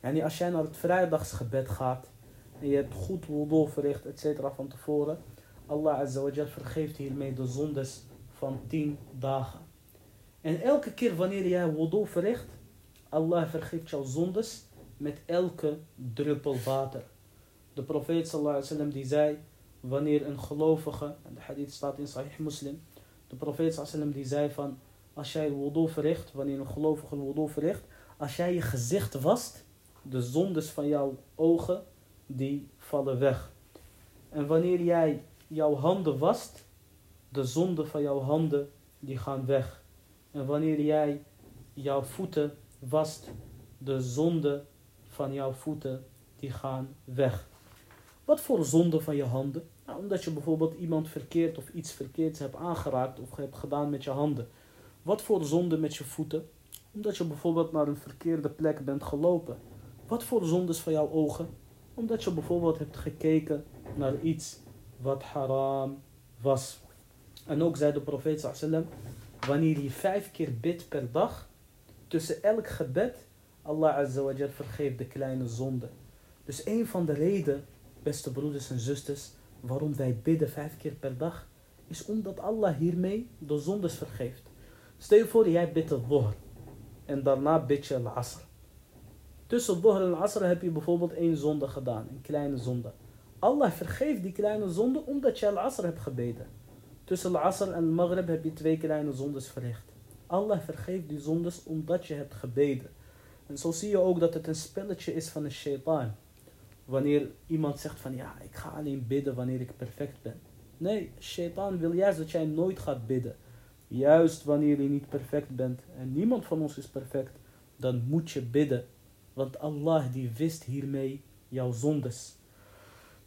En als jij naar het vrijdagsgebed gaat en je hebt goed wudu verricht, etc. van tevoren, Allah azawajal vergeeft hiermee de zondes van tien dagen. En elke keer wanneer jij wudu verricht, Allah vergeeft jouw zondes met elke druppel water. De profeet sallallahu alaihi wasallam die zei, wanneer een gelovige, en de hadith staat in Sahih Muslim, de profeet sallallahu die zei van, als jij wudu verricht, wanneer een gelovige wudu verricht, als jij je gezicht wast, de zondes van jouw ogen, die vallen weg. En wanneer jij jouw handen wast, de zonden van jouw handen, die gaan weg. En wanneer jij jouw voeten wast, de zonden van jouw voeten, die gaan weg. Wat voor zonde van je handen? Nou, omdat je bijvoorbeeld iemand verkeerd of iets verkeerds hebt aangeraakt of hebt gedaan met je handen. Wat voor zonde met je voeten? Omdat je bijvoorbeeld naar een verkeerde plek bent gelopen. Wat voor zondes van jouw ogen? Omdat je bijvoorbeeld hebt gekeken naar iets wat haram was. En ook zei de profeet sallam, wanneer je vijf keer bidt per dag, tussen elk gebed, Allah azawajal vergeeft de kleine zonde. Dus een van de redenen, beste broeders en zusters, waarom wij bidden vijf keer per dag, is omdat Allah hiermee de zondes vergeeft. Stel je voor, jij bidt het dhuhr en daarna bid je al-asr. Tussen dhuhr en al-asr heb je bijvoorbeeld één zonde gedaan, een kleine zonde. Allah vergeeft die kleine zonde omdat je al-asr hebt gebeden. Tussen al-asr en al-maghrib heb je twee kleine zondes verricht. Allah vergeeft die zondes omdat je hebt gebeden. En zo zie je ook dat het een spelletje is van een shaitaan. Wanneer iemand zegt van ja, ik ga alleen bidden wanneer ik perfect ben. Nee, shaitaan wil juist dat jij nooit gaat bidden. Juist wanneer je niet perfect bent en niemand van ons is perfect, dan moet je bidden. Want Allah die wist hiermee jouw zondes.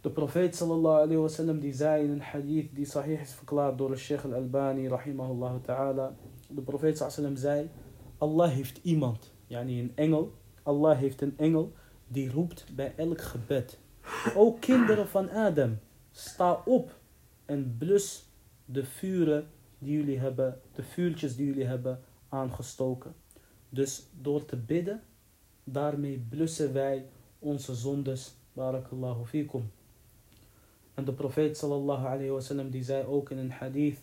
De profeet sallallahu alayhi die zei in een hadith die sahih is verklaard door de Sheikh al-Albani rahimahullah ta'ala. De profeet sallam zei, Allah heeft iemand, yani een engel. Allah heeft een engel die roept bij elk gebed. O kinderen van Adam, sta op en blus de vuren die jullie hebben, de vuurtjes die jullie hebben aangestoken. Dus door te bidden, daarmee blussen wij onze zondes. Barakallahu fikum. En de profeet sallallahu alayhi die zei ook in een hadith,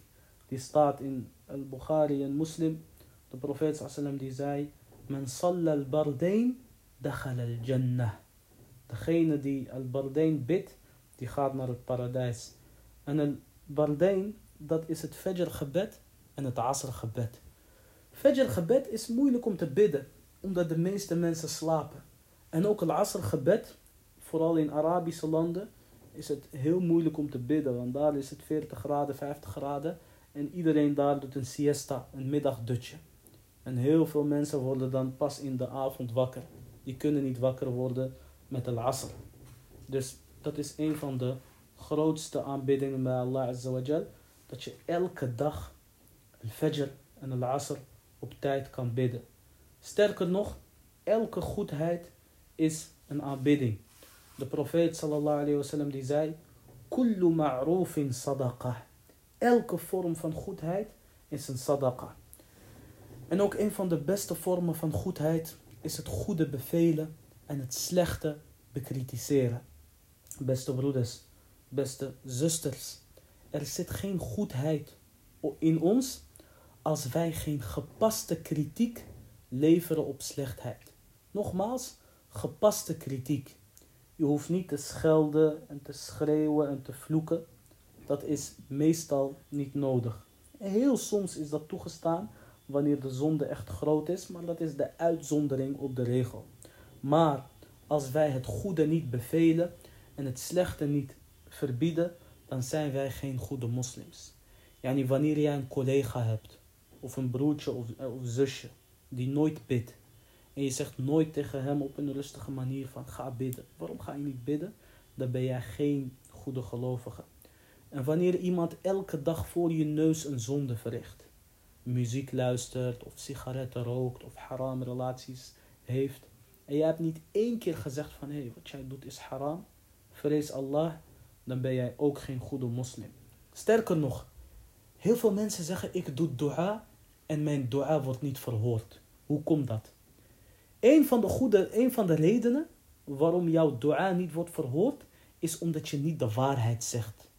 die staat in al-Bukhari en Muslim. De profeet sallam die zei, Men salla al-bardain, al-jannah. Degene die al-bardain bidt, die gaat naar het paradijs. En al-bardain dat is het Fajr gebed en het Asr gebed. Fajr gebed is moeilijk om te bidden, omdat de meeste mensen slapen. En ook het Asr gebed, vooral in Arabische landen, is het heel moeilijk om te bidden, want daar is het 40 graden, 50 graden en iedereen daar doet een siesta, een middagdutje. En heel veel mensen worden dan pas in de avond wakker. Die kunnen niet wakker worden met de Asr. Dus dat is een van de grootste aanbiddingen bij Allah Azza dat je elke dag al-fajr en al-asr op tijd kan bidden. Sterker nog, elke goedheid is een aanbidding. De profeet sallallahu alayhi wasallam die zei, kullu ma'rufin sadaqah. Elke vorm van goedheid is een sadaqa. En ook een van de beste vormen van goedheid is het goede bevelen en het slechte bekritiseren. Beste broeders, beste zusters, er zit geen goedheid in ons als wij geen gepaste kritiek leveren op slechtheid. Nogmaals, gepaste kritiek. Je hoeft niet te schelden en te schreeuwen en te vloeken. Dat is meestal niet nodig. Heel soms is dat toegestaan wanneer de zonde echt groot is, maar dat is de uitzondering op de regel. Maar als wij het goede niet bevelen en het slechte niet verbieden, dan zijn wij geen goede moslims. Yani wanneer jij een collega hebt, of een broertje of, of zusje, die nooit bidt, en je zegt nooit tegen hem op een rustige manier van ga bidden. Waarom ga je niet bidden? Dan ben jij geen goede gelovige. En wanneer iemand elke dag voor je neus een zonde verricht, muziek luistert of sigaretten rookt of haram relaties heeft, en jij hebt niet één keer gezegd van hé, hey, wat jij doet is haram, vrees Allah, dan ben jij ook geen goede moslim. Sterker nog, heel veel mensen zeggen ik doe dua en mijn dua wordt niet verhoord. Hoe komt dat? Een van de, goede, een van de redenen waarom jouw dua niet wordt verhoord, is omdat je niet de waarheid zegt.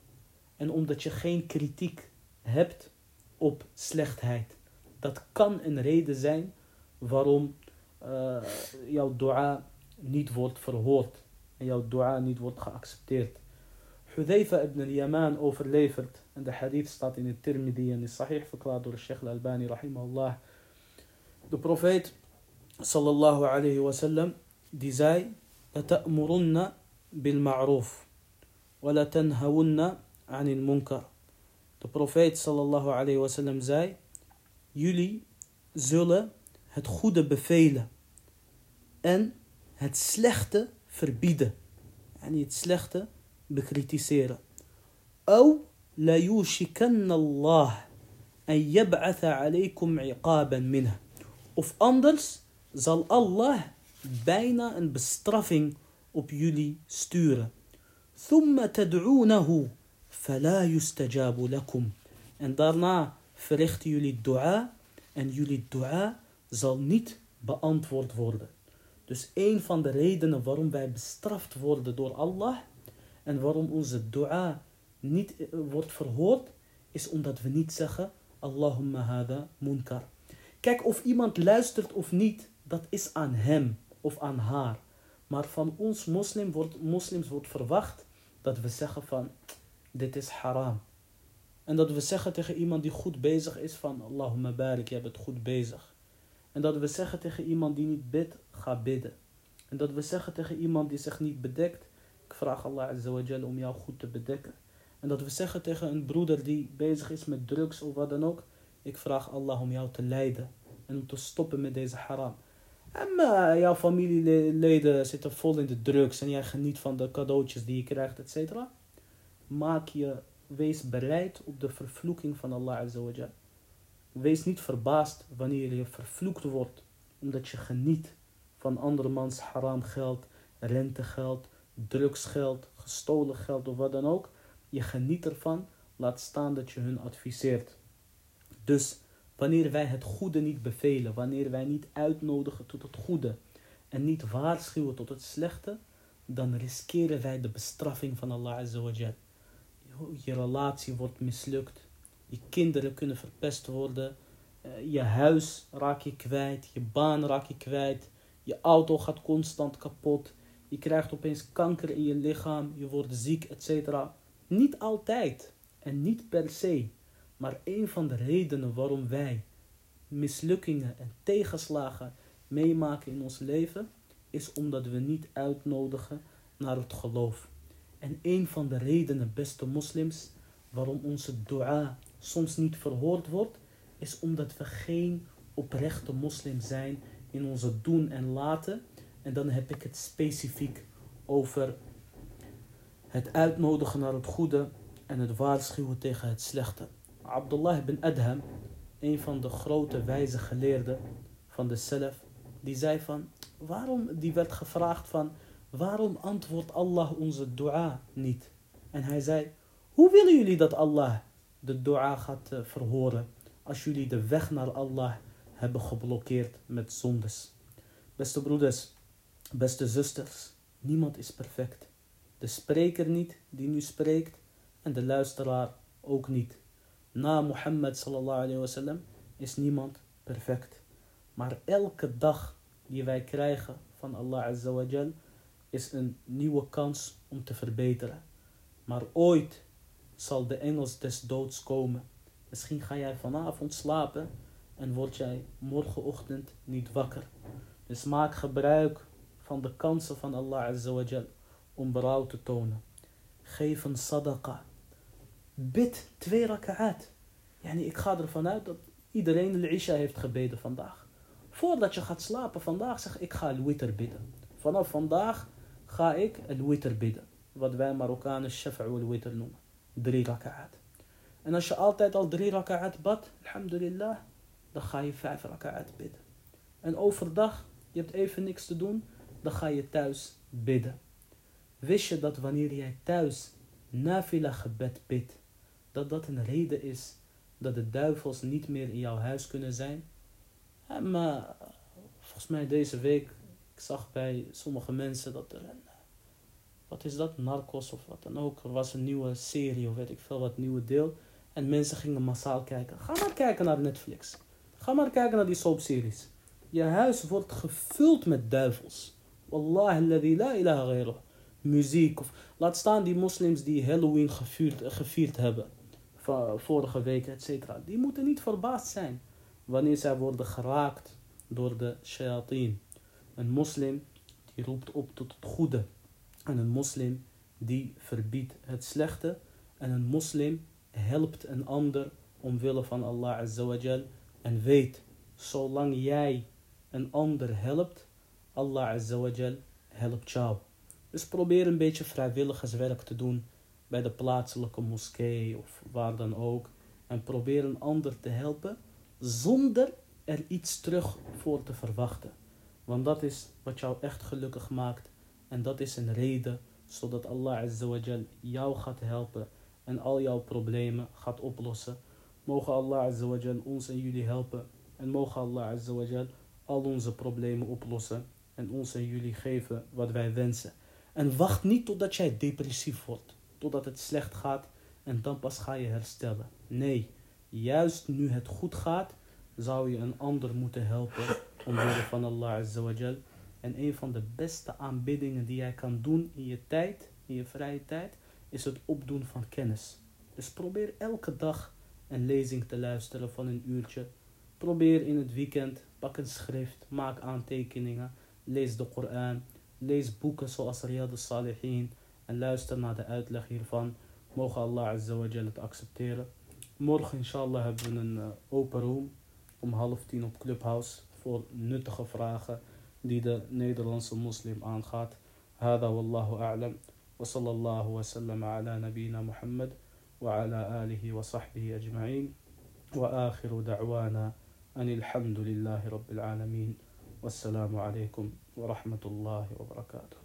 En omdat je geen kritiek hebt op slechtheid. Dat kan een reden zijn waarom uh, jouw dua niet wordt verhoord. En jouw dua niet wordt geaccepteerd. Hudayfa ibn al-Yaman overlevert. En de hadith staat in het Tirmidhi en is sahih verklaard door Sheikh al-Albani rahimahullah. De profeet sallallahu alayhi wa sallam die zei لتأمرن بالمعروف ولا تنهون عن المنكر De profeet sallallahu alayhi wa sallam zei Jullie zullen het goede bevelen en het slechte verbieden. En het slechte bekritiseren. أو لا يوشكن الله أن يبعث عليكم عقابا منه. Of anders zal Allah bijna een bestraffing op jullie sturen. ثم تدعونه Fala yustajabu lakum. En daarna verrichten jullie dua en jullie dua zal niet beantwoord worden. Dus een van de redenen waarom wij bestraft worden door Allah en waarom onze dua niet eh, wordt verhoord, is omdat we niet zeggen Allahumma hada munkar. Kijk of iemand luistert of niet, dat is aan hem of aan haar. Maar van ons moslim wordt, moslims wordt verwacht dat we zeggen van dit is haram. En dat we zeggen tegen iemand die goed bezig is van Allahumma barik, je bent goed bezig. En dat we zeggen tegen iemand die niet bidt, ga bidden. En dat we zeggen tegen iemand die zich niet bedekt, ik vraag Allah Azza om jou goed te bedekken. En dat we zeggen tegen een broeder die bezig is met drugs of wat dan ook, ik vraag Allah om jou te leiden en om te stoppen met deze haram. En uh, jouw familieleden zitten vol in de drugs en jij geniet van de cadeautjes die je krijgt, etc. Maak je, wees bereid op de vervloeking van Allah Azza Wees niet verbaasd wanneer je vervloekt wordt omdat je geniet van andermans haram geld, rentegeld, drugsgeld, gestolen geld of wat dan ook. Je geniet ervan, laat staan dat je hun adviseert. Dus Wanneer wij het goede niet bevelen, wanneer wij niet uitnodigen tot het goede en niet waarschuwen tot het slechte, dan riskeren wij de bestraffing van Allah Azawajal. Je relatie wordt mislukt, je kinderen kunnen verpest worden, eh, je huis raak je kwijt, je baan raak je kwijt, je auto gaat constant kapot, je krijgt opeens kanker in je lichaam, je wordt ziek, etc. Niet altijd en niet per se. Maar een van de redenen waarom wij mislukkingen en tegenslagen meemaken in ons leven, is omdat we niet uitnodigen naar het geloof. En een van de redenen, beste moslims, waarom onze dua soms niet verhoord wordt, is omdat we geen oprechte moslim zijn in onze doen en laten. En dan heb ik het specifiek over het uitnodigen naar het goede en het waarschuwen tegen het slechte. Abdullah ibn Adham, een van de grote wijze geleerden van de Salaf, die zei van, waarom, die werd gevraagd van, waarom antwoordt Allah onze dua niet? En hij zei, hoe willen jullie dat Allah de dua gaat uh, verhoren als jullie de weg naar Allah hebben geblokkeerd met zondes? Beste broeders, beste zusters, niemand is perfect. De spreker niet die nu spreekt en de luisteraar ook niet na Mohammed sallallahu alayhi wasallam is niemand perfect. Maar elke dag die wij krijgen van Allah azza wa is een nieuwe kans om te verbeteren. Maar ooit zal de engels des doods komen Misschien ga jij vanavond slapen en word jij morgenochtend niet wakker. Dus maak gebruik van de kansen van Allah Azza om berouw te tonen. Geef een sadaqa. Bid twee raka'at. Yani, ik ga ervan uit dat iedereen de Isha heeft gebeden vandaag. Voordat je gaat slapen vandaag zeg ik ga al-witr bidden. Vanaf vandaag ga ik al-witr bidden. Wat wij Marokkanen shafa' wal-witr noemen. Drie raka'at. En als je altijd al drie raka'at bad, alhamdulillah, dan ga je vijf raka'at bidden. En overdag, je hebt even niks te doen, dan ga je thuis bidden. Wist je dat wanneer jij thuis nafila gebed bidt, dat dat een reden is dat de duivels niet meer in jouw huis kunnen zijn? maar volgens mij deze week, zag bij sommige mensen dat er een, wat is dat, Narcos of wat dan ook, er was een nieuwe serie of weet ik veel wat, nieuwe deel. En mensen gingen massaal kijken. Ga maar kijken naar Netflix. Ga maar kijken naar die soapseries. Je huis wordt gevuld met duivels. Wallahi la ilaha ghairuh. Muziek. Of, laat staan die moslims die Halloween gevierd, gevierd hebben. Vorige week, et cetera. Die moeten niet verbaasd zijn. Wanneer zij worden geraakt door de shayateen. Een moslim die roept op tot het goede. En een moslim die verbiedt het slechte. En een moslim helpt een ander omwille van Allah Azawajal. En weet, zolang jij een ander helpt, Allah Azawajal helpt jou. Dus probeer een beetje vrijwilligerswerk te doen bij de plaatselijke moskee of waar dan ook. En probeer een ander te helpen zonder er iets terug voor te verwachten. Want dat is wat jou echt gelukkig maakt. En dat is een reden zodat Allah Azawajal jou gaat helpen en al jouw problemen gaat oplossen. Mogen Allah Azawajal ons en jullie helpen. En mogen Allah Azawajal al onze problemen oplossen. En ons en jullie geven wat wij wensen. En wacht niet totdat jij depressief wordt. Totdat het slecht gaat. En dan pas ga je herstellen. Nee, juist nu het goed gaat, zou je een ander moeten helpen. Omwille van Allah Azawajal. En een van de beste aanbiddingen die jij kan doen in je tijd, in je vrije tijd, is het opdoen van kennis. Dus probeer elke dag een lezing te luisteren van een uurtje. Probeer in het weekend, pak een schrift, maak aantekeningen, lees de Koran, lees boeken zoals Riyad al-Salihin en luister naar de uitleg hiervan. Mogen Allah Azawajal het accepteren. Morgen inshallah hebben we een uh, open room om half tien op Clubhouse voor nuttige vragen die de Nederlandse moslim aangaat. هذا والله أعلم. وصلى الله وسلم على نبينا محمد وعلى آله وصحبه أجمعين. وآخر دعوانا أن الحمد لله رب العالمين. والسلام عليكم ورحمة الله وبركاته.